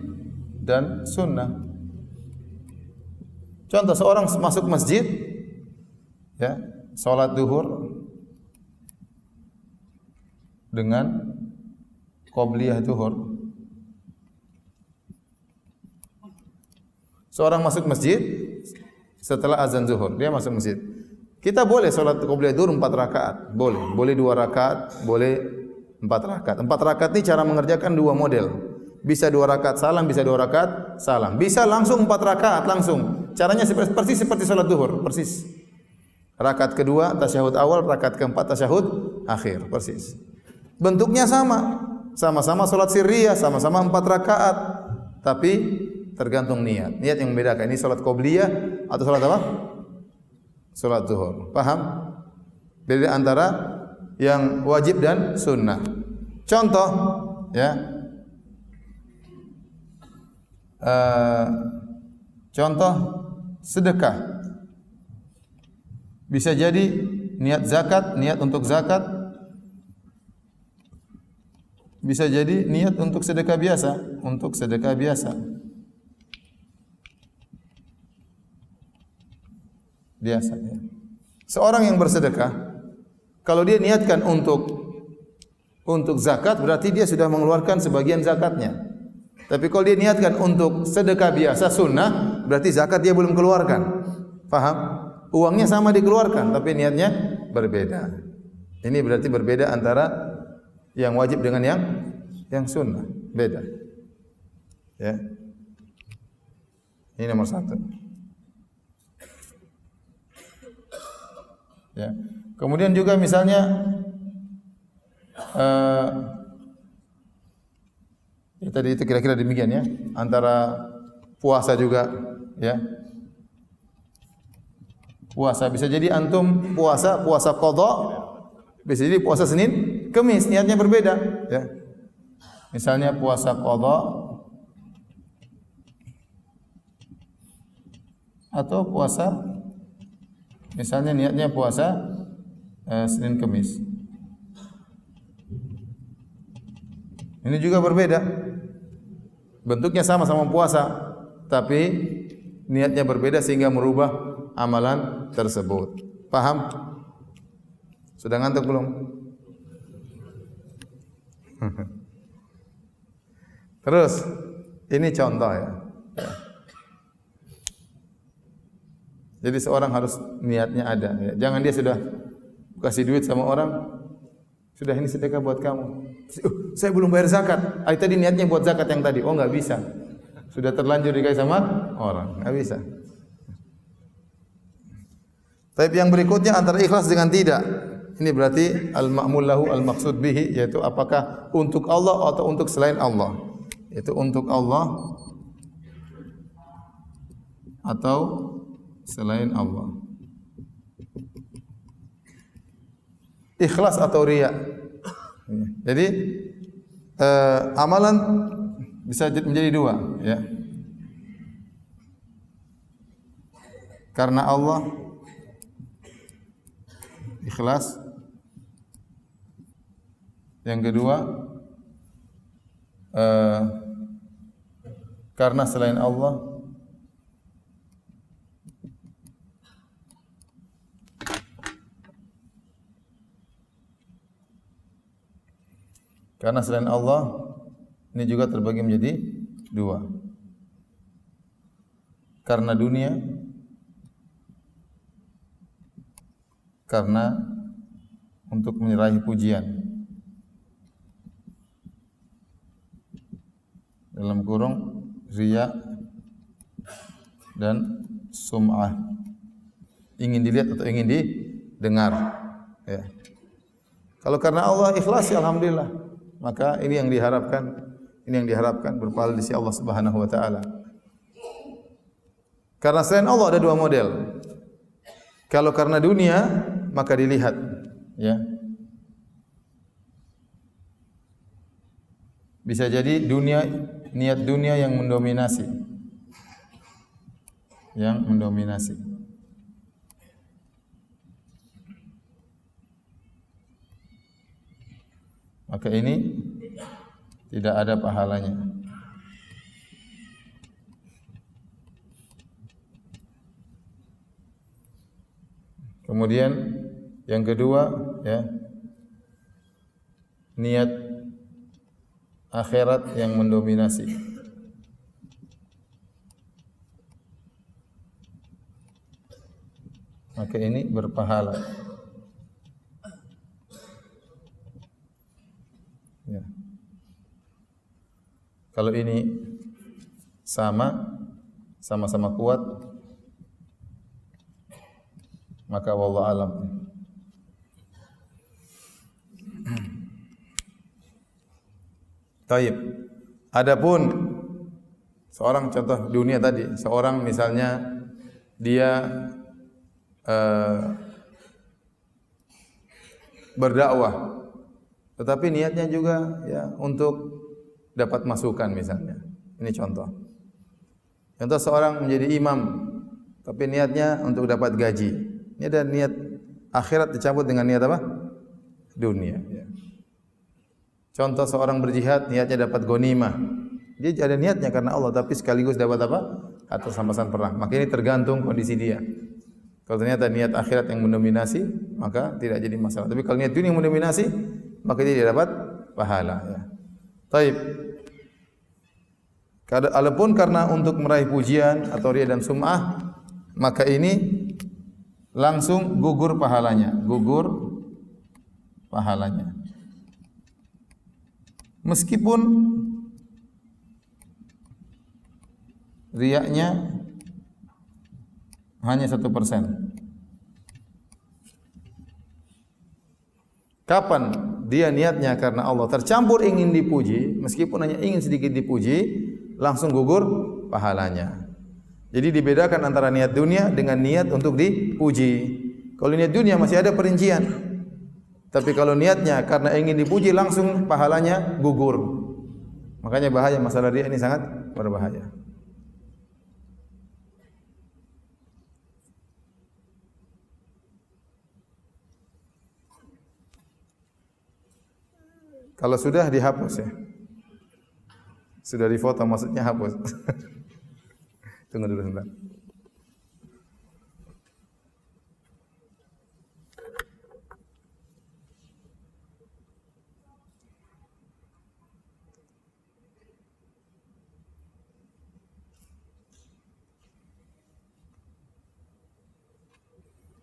dan sunnah. Contoh seorang masuk masjid, ya, solat duhur dengan qobliyah duhur. Seorang masuk masjid setelah azan zuhur, dia masuk masjid. Kita boleh solat qobliyah dur empat rakaat, boleh. Boleh dua rakaat, boleh empat rakaat. Empat rakaat ini cara mengerjakan dua model. Bisa dua rakaat salam, bisa dua rakaat salam. Bisa langsung empat rakaat langsung. Caranya seperti, persis seperti solat duhur, persis. Rakaat kedua tasyahud awal, rakaat keempat tasyahud akhir, persis. Bentuknya sama, sama-sama solat sirriyah, sama-sama empat rakaat, tapi tergantung niat. Niat yang membedakan ini solat qobliyah atau solat apa? Solat zuhur. Paham? Beda antara yang wajib dan sunnah. Contoh, ya, uh, contoh sedekah. Bisa jadi niat zakat niat untuk zakat. Bisa jadi niat untuk sedekah biasa untuk sedekah biasa. Biasa ya. seorang yang bersedekah kalau dia niatkan untuk untuk zakat berarti dia sudah mengeluarkan sebagian zakatnya tapi kalau dia niatkan untuk sedekah biasa sunnah, berarti zakat dia belum keluarkan. Faham? Uangnya sama dikeluarkan, tapi niatnya berbeda. Ini berarti berbeda antara yang wajib dengan yang yang sunnah. Beda. Ya. Ini nomor satu. Ya. Kemudian juga misalnya uh, Ya, tadi itu kira-kira demikian ya. Antara puasa juga ya. Puasa bisa jadi antum puasa puasa qada bisa jadi puasa Senin, Kamis niatnya berbeda ya. Misalnya puasa qada atau puasa misalnya niatnya puasa eh, Senin Kamis. Ini juga berbeda bentuknya sama sama puasa tapi niatnya berbeda sehingga merubah amalan tersebut. Paham? Sudah ngantuk belum? Terus ini contoh ya. Jadi seorang harus niatnya ada. Jangan dia sudah kasih duit sama orang, sudah ini sedekah buat kamu. Uh, saya belum bayar zakat. Ay, tadi niatnya buat zakat yang tadi. Oh, enggak bisa. Sudah terlanjur dikasih sama orang. Enggak bisa. Tapi yang berikutnya antara ikhlas dengan tidak. Ini berarti al-ma'mul lahu al-maqsud bihi yaitu apakah untuk Allah atau untuk selain Allah. Itu untuk Allah atau selain Allah. Ikhlas atau riya. Jadi uh, amalan bisa menjadi dua ya karena Allah ikhlas yang kedua uh, karena selain Allah Karena selain Allah ini juga terbagi menjadi dua. Karena dunia karena untuk menyerahi pujian. Dalam kurung riya dan sum'ah. Ingin dilihat atau ingin didengar. Ya. Kalau karena Allah ikhlas, ya alhamdulillah maka ini yang diharapkan ini yang diharapkan berpahala di sisi Allah Subhanahu wa taala. Karena selain Allah ada dua model. Kalau karena dunia maka dilihat ya. Bisa jadi dunia niat dunia yang mendominasi. Yang mendominasi. Maka ini tidak ada pahalanya. Kemudian yang kedua ya niat akhirat yang mendominasi. maka ini berpahala. Kalau ini sama, sama-sama kuat, maka wallahu alam. Taib. Adapun seorang contoh dunia tadi, seorang misalnya dia uh, berdakwah, tetapi niatnya juga ya untuk dapat masukan misalnya. Ini contoh. Contoh seorang menjadi imam, tapi niatnya untuk dapat gaji. Ini ada niat akhirat dicampur dengan niat apa? Dunia. Contoh seorang berjihad, niatnya dapat gonima. Dia ada niatnya karena Allah, tapi sekaligus dapat apa? Atas samasan perang. Maka ini tergantung kondisi dia. Kalau ternyata niat akhirat yang mendominasi, maka tidak jadi masalah. Tapi kalau niat dunia yang mendominasi, maka dia dapat pahala. Ya. Taib. Adapun karena untuk meraih pujian atau ria dan sum'ah, maka ini langsung gugur pahalanya, gugur pahalanya. Meskipun riaknya hanya satu persen. Kapan dia niatnya karena Allah tercampur ingin dipuji, meskipun hanya ingin sedikit dipuji, langsung gugur pahalanya. Jadi dibedakan antara niat dunia dengan niat untuk dipuji. Kalau niat dunia masih ada perincian. Tapi kalau niatnya karena ingin dipuji langsung pahalanya gugur. Makanya bahaya masalah dia ini sangat berbahaya. Kalau sudah dihapus ya. Sudah difoto maksudnya hapus. Tunggu dulu sebentar.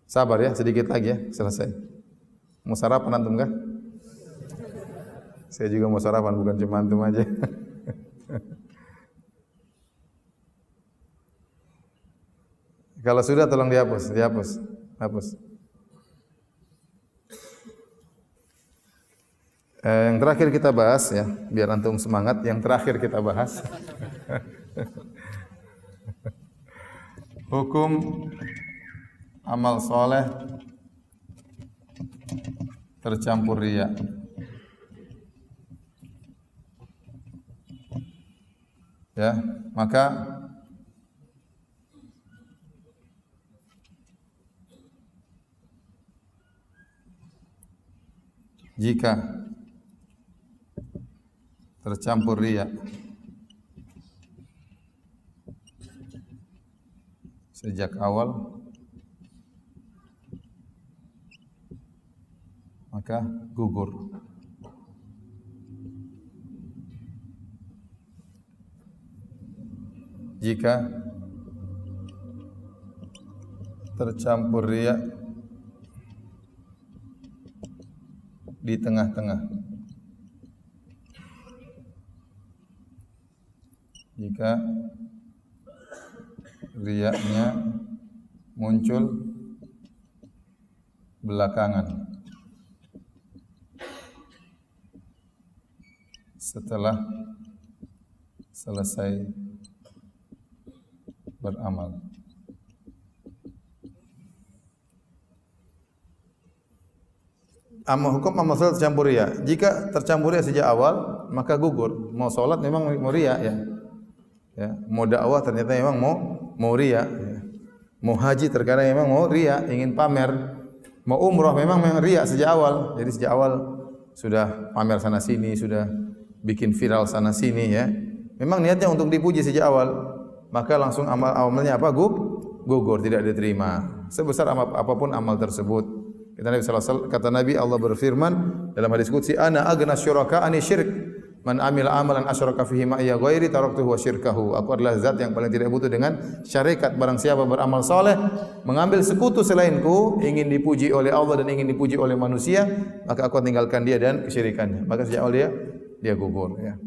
Sabar ya, sedikit lagi ya, selesai. Mau sarapan antum kah? Saya juga mau sarapan, bukan cuma antum aja. Kalau sudah tolong dihapus, dihapus, hapus. Eh, yang terakhir kita bahas ya, biar antum semangat. Yang terakhir kita bahas. Hukum amal soleh tercampur riak. Ya maka jika tercampur riya sejak awal maka gugur jika tercampur riak di tengah-tengah. Jika riaknya muncul belakangan. Setelah selesai beramal. Amal hukum amal salat tercampur ria. Jika tercampur ria sejak awal, maka gugur. Mau salat memang mau ria ya. Ya, mau dakwah ternyata memang mau mau ria ya. Mau haji terkadang memang mau ria, ingin pamer. Mau umrah memang memang ria sejak awal. Jadi sejak awal sudah pamer sana sini, sudah bikin viral sana sini ya. Memang niatnya untuk dipuji sejak awal maka langsung amal amalnya apa gug gugur tidak diterima sebesar amal, apapun amal tersebut kata Nabi sallallahu alaihi kata Nabi Allah berfirman dalam hadis qudsi ana agna syuraka ani syirik Man amila amalan asyraka fihi ma iya ghairi taraktuhu wa syirkahu. Aku adalah zat yang paling tidak butuh dengan syarikat. Barang siapa beramal soleh, mengambil sekutu selainku, ingin dipuji oleh Allah dan ingin dipuji oleh manusia, maka aku tinggalkan dia dan kesyirikannya. Maka sejak awal dia, dia gugur. Ya.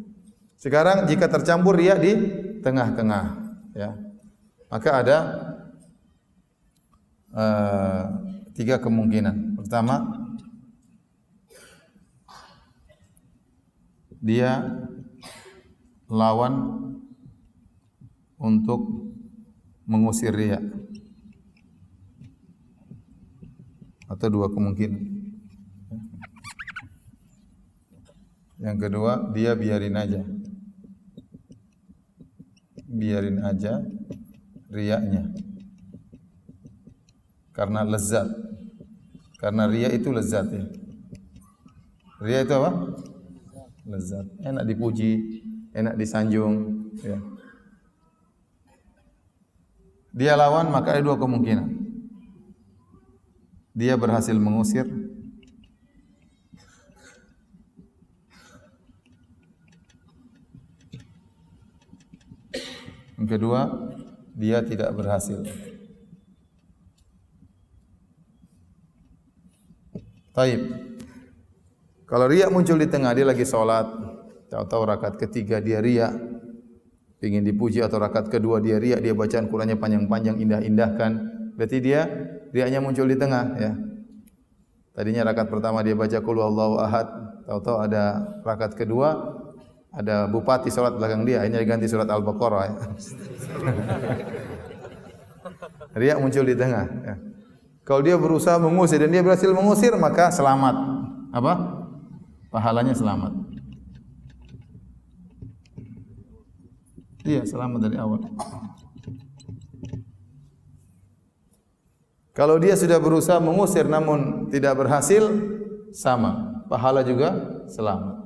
Sekarang jika tercampur dia di tengah-tengah. Ya. Maka ada uh, tiga kemungkinan. Pertama, dia lawan untuk mengusir riya atau dua kemungkinan yang kedua dia biarin aja biarin aja riyaknya karena lezat karena riya itu lezat ya riya itu apa lezat. Enak dipuji, enak disanjung. Ya. Dia lawan maka ada dua kemungkinan. Dia berhasil mengusir Yang kedua, dia tidak berhasil. Taib. Kalau riak muncul di tengah dia lagi solat, tahu-tahu rakaat ketiga dia riak, ingin dipuji atau rakaat kedua dia riak, dia bacaan Qurannya panjang-panjang, indah-indahkan, berarti dia riaknya muncul di tengah, ya. Tadinya rakaat pertama dia baca Qul Allahu Ahad, tahu-tahu ada rakaat kedua ada bupati solat belakang dia, akhirnya diganti surat Al-Baqarah. Ya. riak muncul di tengah. Ya. Kalau dia berusaha mengusir dan dia berhasil mengusir, maka selamat. Apa? pahalanya selamat. Iya, selamat dari awal. Kalau dia sudah berusaha mengusir namun tidak berhasil, sama. Pahala juga selamat.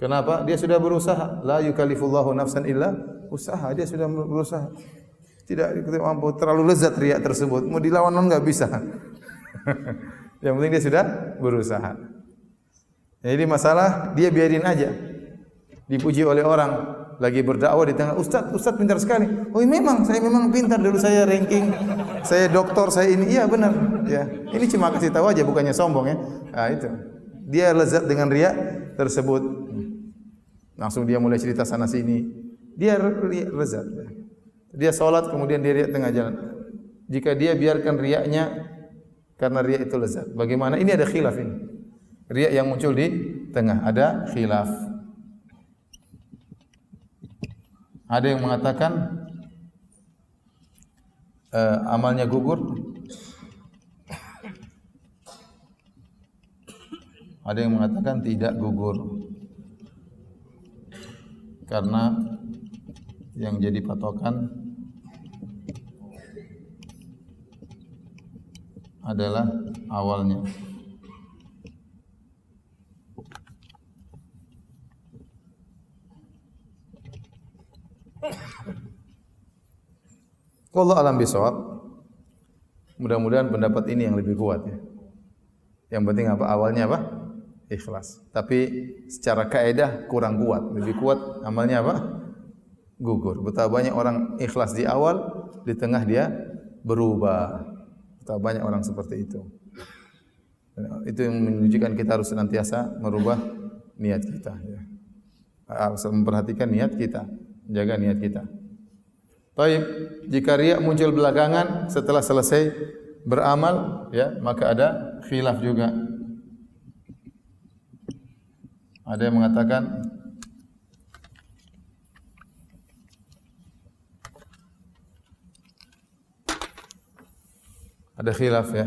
Kenapa? Dia sudah berusaha. La yukallifullahu nafsan illa usaha. Dia sudah berusaha. Tidak mampu terlalu lezat riak tersebut. Mau dilawan enggak bisa. Yang penting dia sudah berusaha. Jadi masalah dia biarin aja. Dipuji oleh orang lagi berdakwah di tengah Ustaz, Ustaz pintar sekali. Oh memang saya memang pintar dulu saya ranking. Saya doktor, saya ini. Iya benar. Ya. Ini cuma kasih tahu aja bukannya sombong ya. Nah, itu. Dia lezat dengan riak tersebut. Langsung dia mulai cerita sana sini. Dia lezat. Dia solat kemudian dia riak tengah jalan. Jika dia biarkan riaknya karena riya itu lezat. Bagaimana? Ini ada khilaf ini. Riya yang muncul di tengah ada khilaf. Ada yang mengatakan uh, amalnya gugur. Ada yang mengatakan tidak gugur. Karena yang jadi patokan adalah awalnya. Kalau alam bisawab, mudah-mudahan pendapat ini yang lebih kuat ya. Yang penting apa? Awalnya apa? Ikhlas. Tapi secara kaedah kurang kuat. Lebih kuat amalnya apa? Gugur. Betapa banyak orang ikhlas di awal, di tengah dia berubah. Tak banyak orang seperti itu. Itu yang menunjukkan kita harus senantiasa merubah niat kita. Ya. Harus memperhatikan niat kita, jaga niat kita. Baik, jika riak muncul belakangan setelah selesai beramal, ya maka ada khilaf juga. Ada yang mengatakan ada khilaf ya.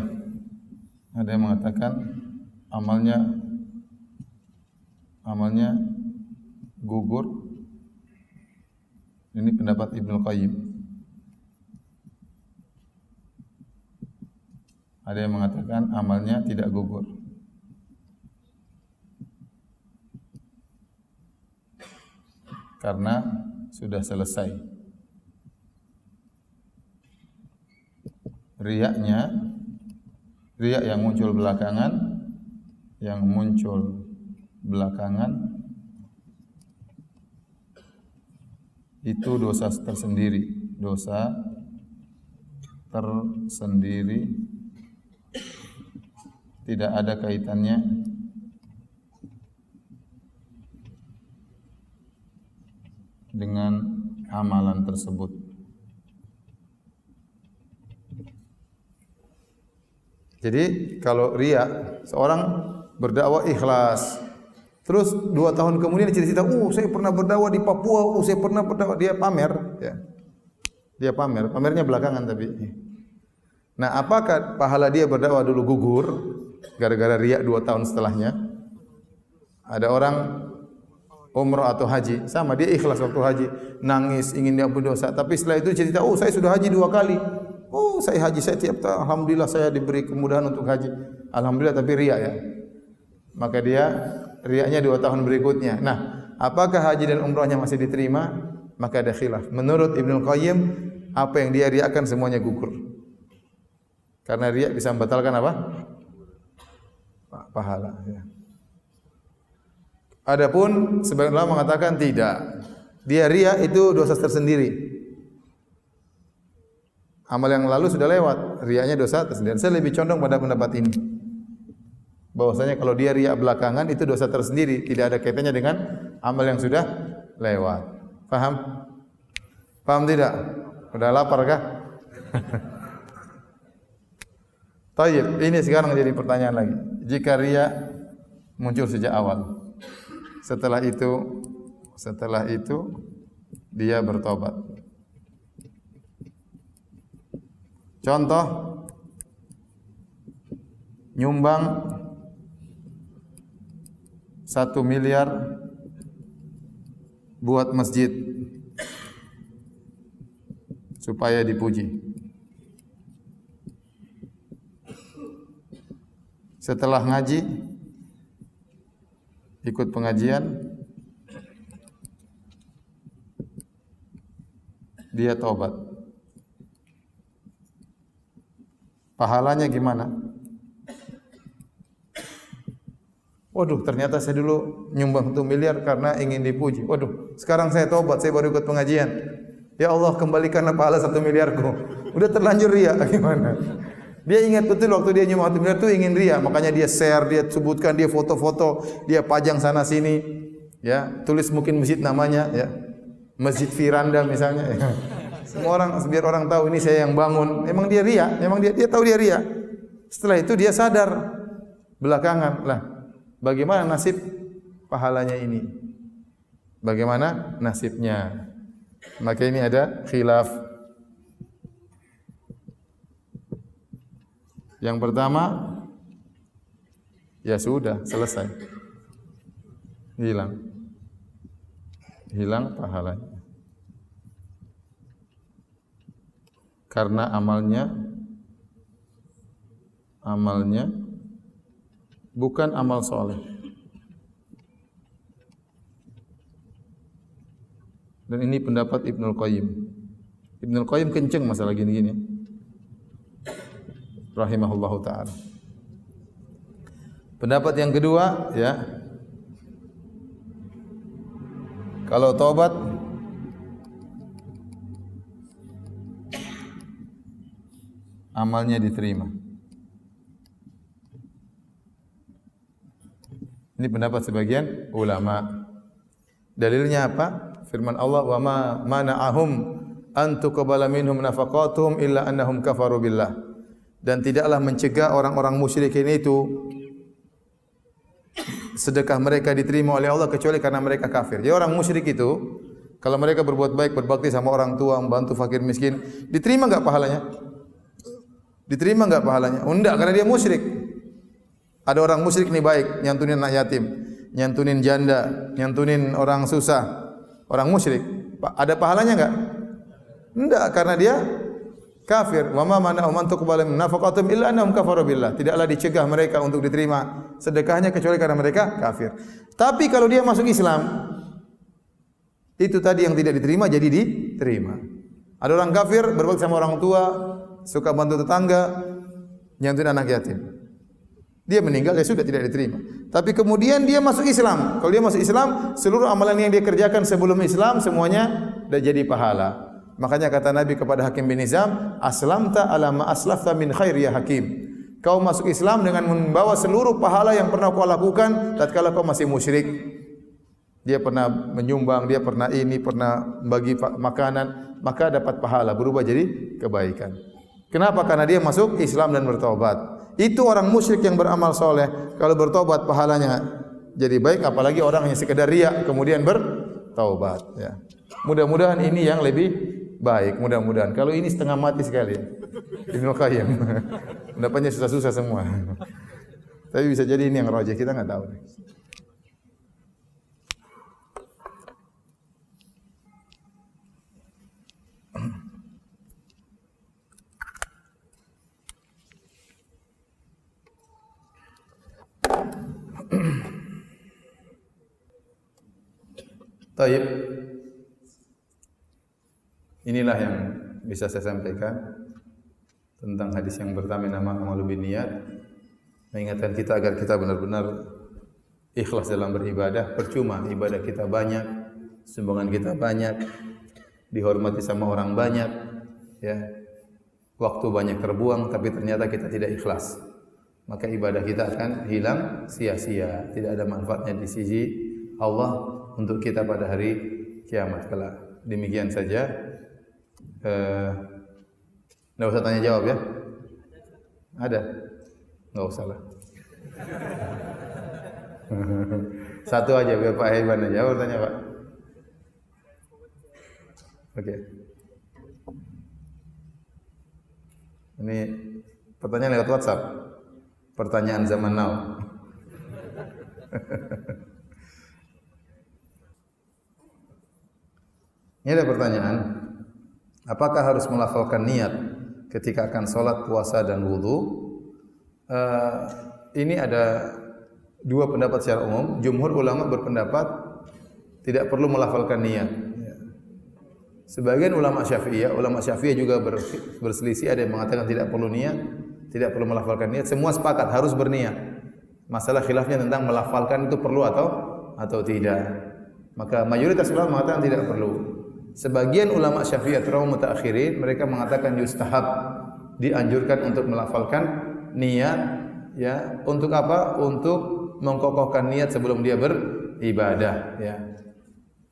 Ada yang mengatakan amalnya amalnya gugur. Ini pendapat Ibnu Qayyim. Ada yang mengatakan amalnya tidak gugur. Karena sudah selesai. riaknya riak yang muncul belakangan yang muncul belakangan itu dosa tersendiri, dosa tersendiri tidak ada kaitannya dengan amalan tersebut. Jadi kalau ria seorang berdakwah ikhlas, terus dua tahun kemudian cerita, oh saya pernah berdakwah di Papua, oh saya pernah berdakwah dia pamer, ya. dia pamer, pamernya belakangan tapi. Nah apakah pahala dia berdakwah dulu gugur gara-gara ria dua tahun setelahnya? Ada orang umrah atau haji, sama dia ikhlas waktu haji, nangis ingin dia berdosa, tapi setelah itu cerita, oh saya sudah haji dua kali, Oh, saya haji saya tiap tahun. Alhamdulillah saya diberi kemudahan untuk haji. Alhamdulillah tapi riak ya. Maka dia riaknya dua tahun berikutnya. Nah, apakah haji dan umrahnya masih diterima? Maka ada khilaf. Menurut Ibnu Qayyim, apa yang dia riakkan semuanya gugur. Karena riak bisa membatalkan apa? Pahala. Ya. Adapun sebagian ulama mengatakan tidak. Dia riak itu dosa tersendiri amal yang lalu sudah lewat, riaknya dosa tersendiri. Saya lebih condong pada pendapat ini. Bahwasanya kalau dia riak belakangan itu dosa tersendiri, tidak ada kaitannya dengan amal yang sudah lewat. Faham? Faham tidak? Sudah lapar kah? Tayyib, ini sekarang jadi pertanyaan lagi. Jika riak muncul sejak awal, setelah itu setelah itu dia bertobat. Contoh nyumbang satu miliar buat masjid supaya dipuji. Setelah ngaji, ikut pengajian, dia taubat. Pahalanya gimana? Waduh, ternyata saya dulu nyumbang satu miliar karena ingin dipuji. Waduh, sekarang saya tobat, saya baru ikut pengajian. Ya Allah, kembalikanlah pahala satu miliarku. Udah terlanjur ria, gimana? Dia ingat betul waktu dia nyumbang satu miliar itu ingin ria, makanya dia share, dia sebutkan, dia foto-foto, dia pajang sana sini, ya tulis mungkin masjid namanya, ya masjid Firanda misalnya. Ya. Semua orang biar orang tahu ini saya yang bangun. Memang dia ria, memang dia dia tahu dia ria. Setelah itu dia sadar belakangan lah. Bagaimana nasib pahalanya ini? Bagaimana nasibnya? Maka ini ada khilaf. Yang pertama ya sudah selesai. Hilang. Hilang pahalanya. karena amalnya amalnya bukan amal soleh. Dan ini pendapat Ibnul Qayyim. Ibnul Qayyim kenceng masalah gini-gini. Rahimahullahu taala. Pendapat yang kedua, ya. Kalau taubat amalnya diterima. Ini pendapat sebagian ulama. Dalilnya apa? Firman Allah, "Wa ma mana'ahum an tuqbala minhum nafaqatuhum illa annahum kafaru billah." Dan tidaklah mencegah orang-orang musyrikin itu sedekah mereka diterima oleh Allah kecuali karena mereka kafir. Jadi orang musyrik itu kalau mereka berbuat baik, berbakti sama orang tua, membantu fakir miskin, diterima enggak pahalanya? Diterima enggak pahalanya? Enggak, karena dia musyrik. Ada orang musyrik ni baik, nyantunin anak yatim, nyantunin janda, nyantunin orang susah. Orang musyrik, ada pahalanya enggak? Enggak, karena dia kafir. Wa ma mana man tuqbalu min nafaqatum illa annahum kafaru billah. Tidaklah dicegah mereka untuk diterima sedekahnya kecuali karena mereka kafir. Tapi kalau dia masuk Islam, itu tadi yang tidak diterima jadi diterima. Ada orang kafir berbakti sama orang tua, suka bantu tetangga, nyantuin anak yatim. Dia meninggal ya sudah tidak diterima. Tapi kemudian dia masuk Islam. Kalau dia masuk Islam, seluruh amalan yang dia kerjakan sebelum Islam semuanya sudah jadi pahala. Makanya kata Nabi kepada Hakim bin Nizam, "Aslamta ala ma aslafta min khair ya Hakim." Kau masuk Islam dengan membawa seluruh pahala yang pernah kau lakukan tatkala kau masih musyrik. Dia pernah menyumbang, dia pernah ini, pernah bagi makanan, maka dapat pahala berubah jadi kebaikan. Kenapa? Karena dia masuk Islam dan bertobat. Itu orang musyrik yang beramal soleh. Kalau bertobat pahalanya jadi baik. Apalagi orang yang sekedar riak kemudian bertobat. Ya. Mudah-mudahan ini yang lebih baik. Mudah-mudahan. Kalau ini setengah mati sekali. Ibnu Qayyim. Mendapatnya susah-susah semua. Tapi bisa jadi ini yang rojah. Kita nggak tahu. Taib. Inilah yang bisa saya sampaikan tentang hadis yang pertama nama amalu bin niat mengingatkan kita agar kita benar-benar ikhlas dalam beribadah. Percuma ibadah kita banyak sumbangan kita banyak dihormati sama orang banyak ya. Waktu banyak terbuang tapi ternyata kita tidak ikhlas. Maka ibadah kita akan hilang sia-sia. Tidak ada manfaatnya di sisi Allah untuk kita pada hari kiamat kelak. Demikian saja. Eh, enggak usah tanya jawab ya. Ada? Enggak usah lah. Satu aja biar Pak Heban aja. Jawab tanya Pak. Oke. Okay. Ini pertanyaan lewat WhatsApp. Pertanyaan zaman now. Ini ada pertanyaan. Apakah harus melafalkan niat ketika akan solat, puasa dan wudhu? Uh, ini ada dua pendapat secara umum. Jumhur ulama berpendapat tidak perlu melafalkan niat. Sebagian ulama syafi'iyah, ulama syafi'iyah juga berselisih. Ada yang mengatakan tidak perlu niat, tidak perlu melafalkan niat. Semua sepakat harus berniat. Masalah khilafnya tentang melafalkan itu perlu atau atau tidak. Maka mayoritas ulama mengatakan tidak perlu. Sebagian ulama Syafi'i atau mutaakhirin mereka mengatakan yustahab dianjurkan untuk melafalkan niat ya untuk apa? Untuk mengkokohkan niat sebelum dia beribadah ya.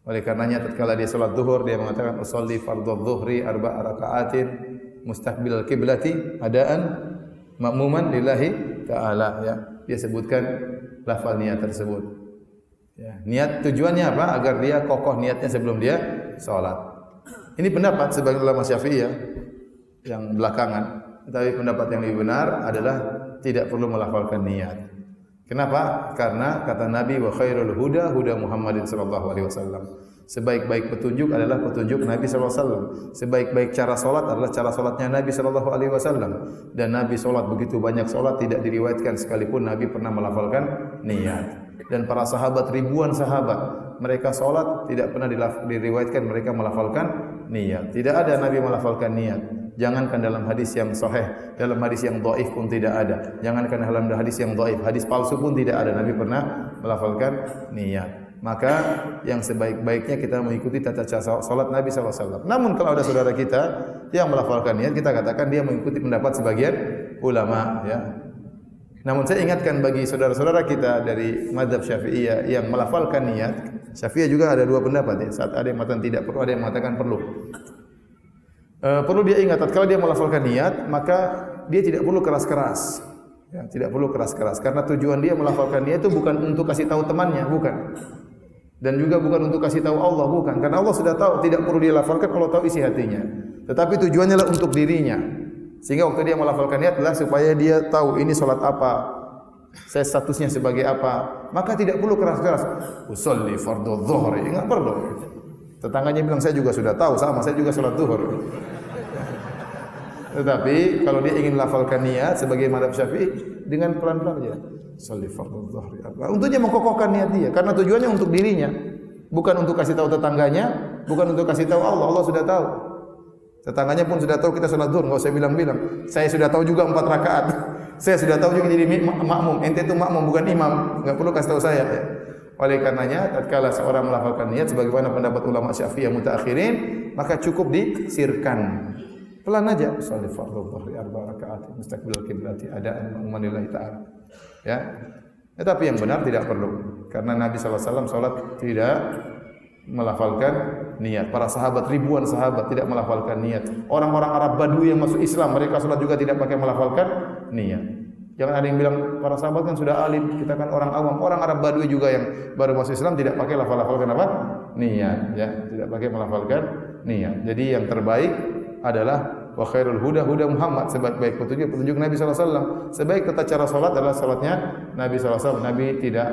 Oleh karenanya tatkala dia salat zuhur dia mengatakan usolli fardhu dhuhri arba rakaatin mustaqbil kiblati adaan makmuman lillahi taala ya. Dia sebutkan lafal niat tersebut. Ya, niat tujuannya apa? Agar dia kokoh niatnya sebelum dia sholat. Ini pendapat sebagai ulama syafi'i ya, yang belakangan. Tapi pendapat yang lebih benar adalah tidak perlu melafalkan niat. Kenapa? Karena kata Nabi wa khairul huda huda Muhammadin sallallahu alaihi wasallam. Sebaik-baik petunjuk adalah petunjuk Nabi sallallahu alaihi wasallam. Sebaik-baik cara salat adalah cara salatnya Nabi sallallahu alaihi wasallam. Dan Nabi salat begitu banyak salat tidak diriwayatkan sekalipun Nabi pernah melafalkan niat dan para sahabat ribuan sahabat mereka solat tidak pernah diriwayatkan mereka melafalkan niat tidak ada nabi melafalkan niat jangankan dalam hadis yang sahih dalam hadis yang dhaif pun tidak ada jangankan dalam hadis yang dhaif hadis palsu pun tidak ada nabi pernah melafalkan niat maka yang sebaik-baiknya kita mengikuti tata cara salat Nabi SAW. Namun kalau ada saudara kita yang melafalkan niat, kita katakan dia mengikuti pendapat sebagian ulama. Ya. Namun saya ingatkan bagi saudara-saudara kita dari madhab syafi'iyah yang melafalkan niat. Syafi'iyah juga ada dua pendapat ya. Saat ada yang mengatakan tidak perlu, ada yang mengatakan perlu. E, perlu dia ingat, kalau dia melafalkan niat, maka dia tidak perlu keras-keras. Ya, tidak perlu keras-keras. Karena tujuan dia melafalkan niat itu bukan untuk kasih tahu temannya, bukan. Dan juga bukan untuk kasih tahu Allah, bukan. Karena Allah sudah tahu, tidak perlu dia lafalkan kalau tahu isi hatinya. Tetapi tujuannya adalah untuk dirinya. Sehingga waktu dia melafalkan niat adalah supaya dia tahu ini solat apa, saya statusnya sebagai apa. Maka tidak perlu keras-keras. Usolli fardu dhuhri. Enggak perlu. Tetangganya bilang saya juga sudah tahu sama saya juga solat zuhur. Tetapi kalau dia ingin melafalkan niat sebagai madhab syafi'i dengan pelan-pelan saja. Usolli fardu dhuhri. Untuknya mengkokohkan niat dia karena tujuannya untuk dirinya, bukan untuk kasih tahu tetangganya, bukan untuk kasih tahu Allah. Allah sudah tahu. Tetangganya pun sudah tahu kita sholat zuhur, enggak usah bilang-bilang. Saya sudah tahu juga empat rakaat. Saya sudah tahu juga jadi makmum. Ente itu makmum bukan imam, enggak perlu kasih tahu saya. Ya. Oleh karenanya, tatkala seorang melafalkan niat sebagaimana pendapat ulama Syafi'iyah mutaakhirin, maka cukup disirkan. Pelan aja, sholli fardhu dhuhri arba rakaat mustaqbil kiblati adaan ma'mumanillahi ta'ala. Ya. Tetapi yang benar tidak perlu. Karena Nabi sallallahu alaihi wasallam salat tidak melafalkan niat. Para sahabat ribuan sahabat tidak melafalkan niat. Orang-orang Arab Badui yang masuk Islam mereka salat juga tidak pakai melafalkan niat. Jangan ada yang bilang para sahabat kan sudah alim, kita kan orang awam. Orang Arab Badui juga yang baru masuk Islam tidak pakai lafal-lafalkan apa? Niat, ya, tidak pakai melafalkan niat. Jadi yang terbaik adalah wa khairul huda huda Muhammad sebaik-baik petunjuk petunjuk Nabi sallallahu alaihi wasallam. Sebaik tata cara salat adalah salatnya Nabi sallallahu alaihi wasallam. Nabi tidak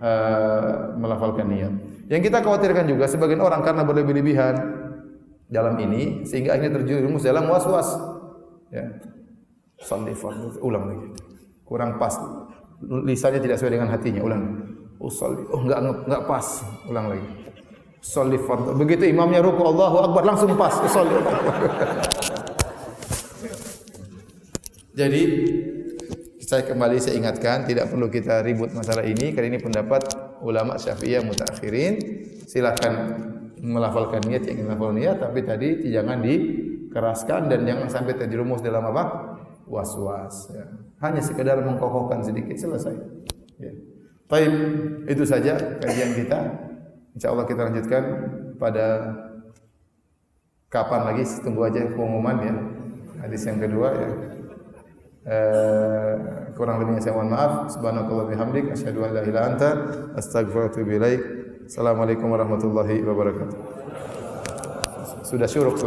uh, melafalkan niat. Yang kita khawatirkan juga sebagian orang karena berlebih-lebihan dalam ini sehingga akhirnya terjerumus dalam was-was. Ya. Salli ulang lagi. Kurang pas. Lisannya tidak sesuai dengan hatinya. Ulang. Oh, salli. Oh, enggak enggak pas. Ulang lagi. Salli fardhu. Begitu imamnya ruku Allahu Akbar langsung pas. Salli. Jadi saya kembali saya ingatkan tidak perlu kita ribut masalah ini karena ini pendapat ulama Syafi'iyah mutaakhirin silakan melafalkan niat yang melafal niat tapi tadi jangan dikeraskan dan jangan sampai terjerumus dalam apa was-was ya. hanya sekedar mengkokohkan sedikit selesai ya. Baik, itu saja kajian kita. Insyaallah kita lanjutkan pada kapan lagi tunggu aja pengumuman ya. Hadis yang kedua ya. Eh, kurang lebihnya saya mohon maaf. Subhanakallah bihamdik asyhadu an la illa anta astaghfiruka wa atubu ilaik. Assalamualaikum warahmatullahi wabarakatuh. Sudah syuruk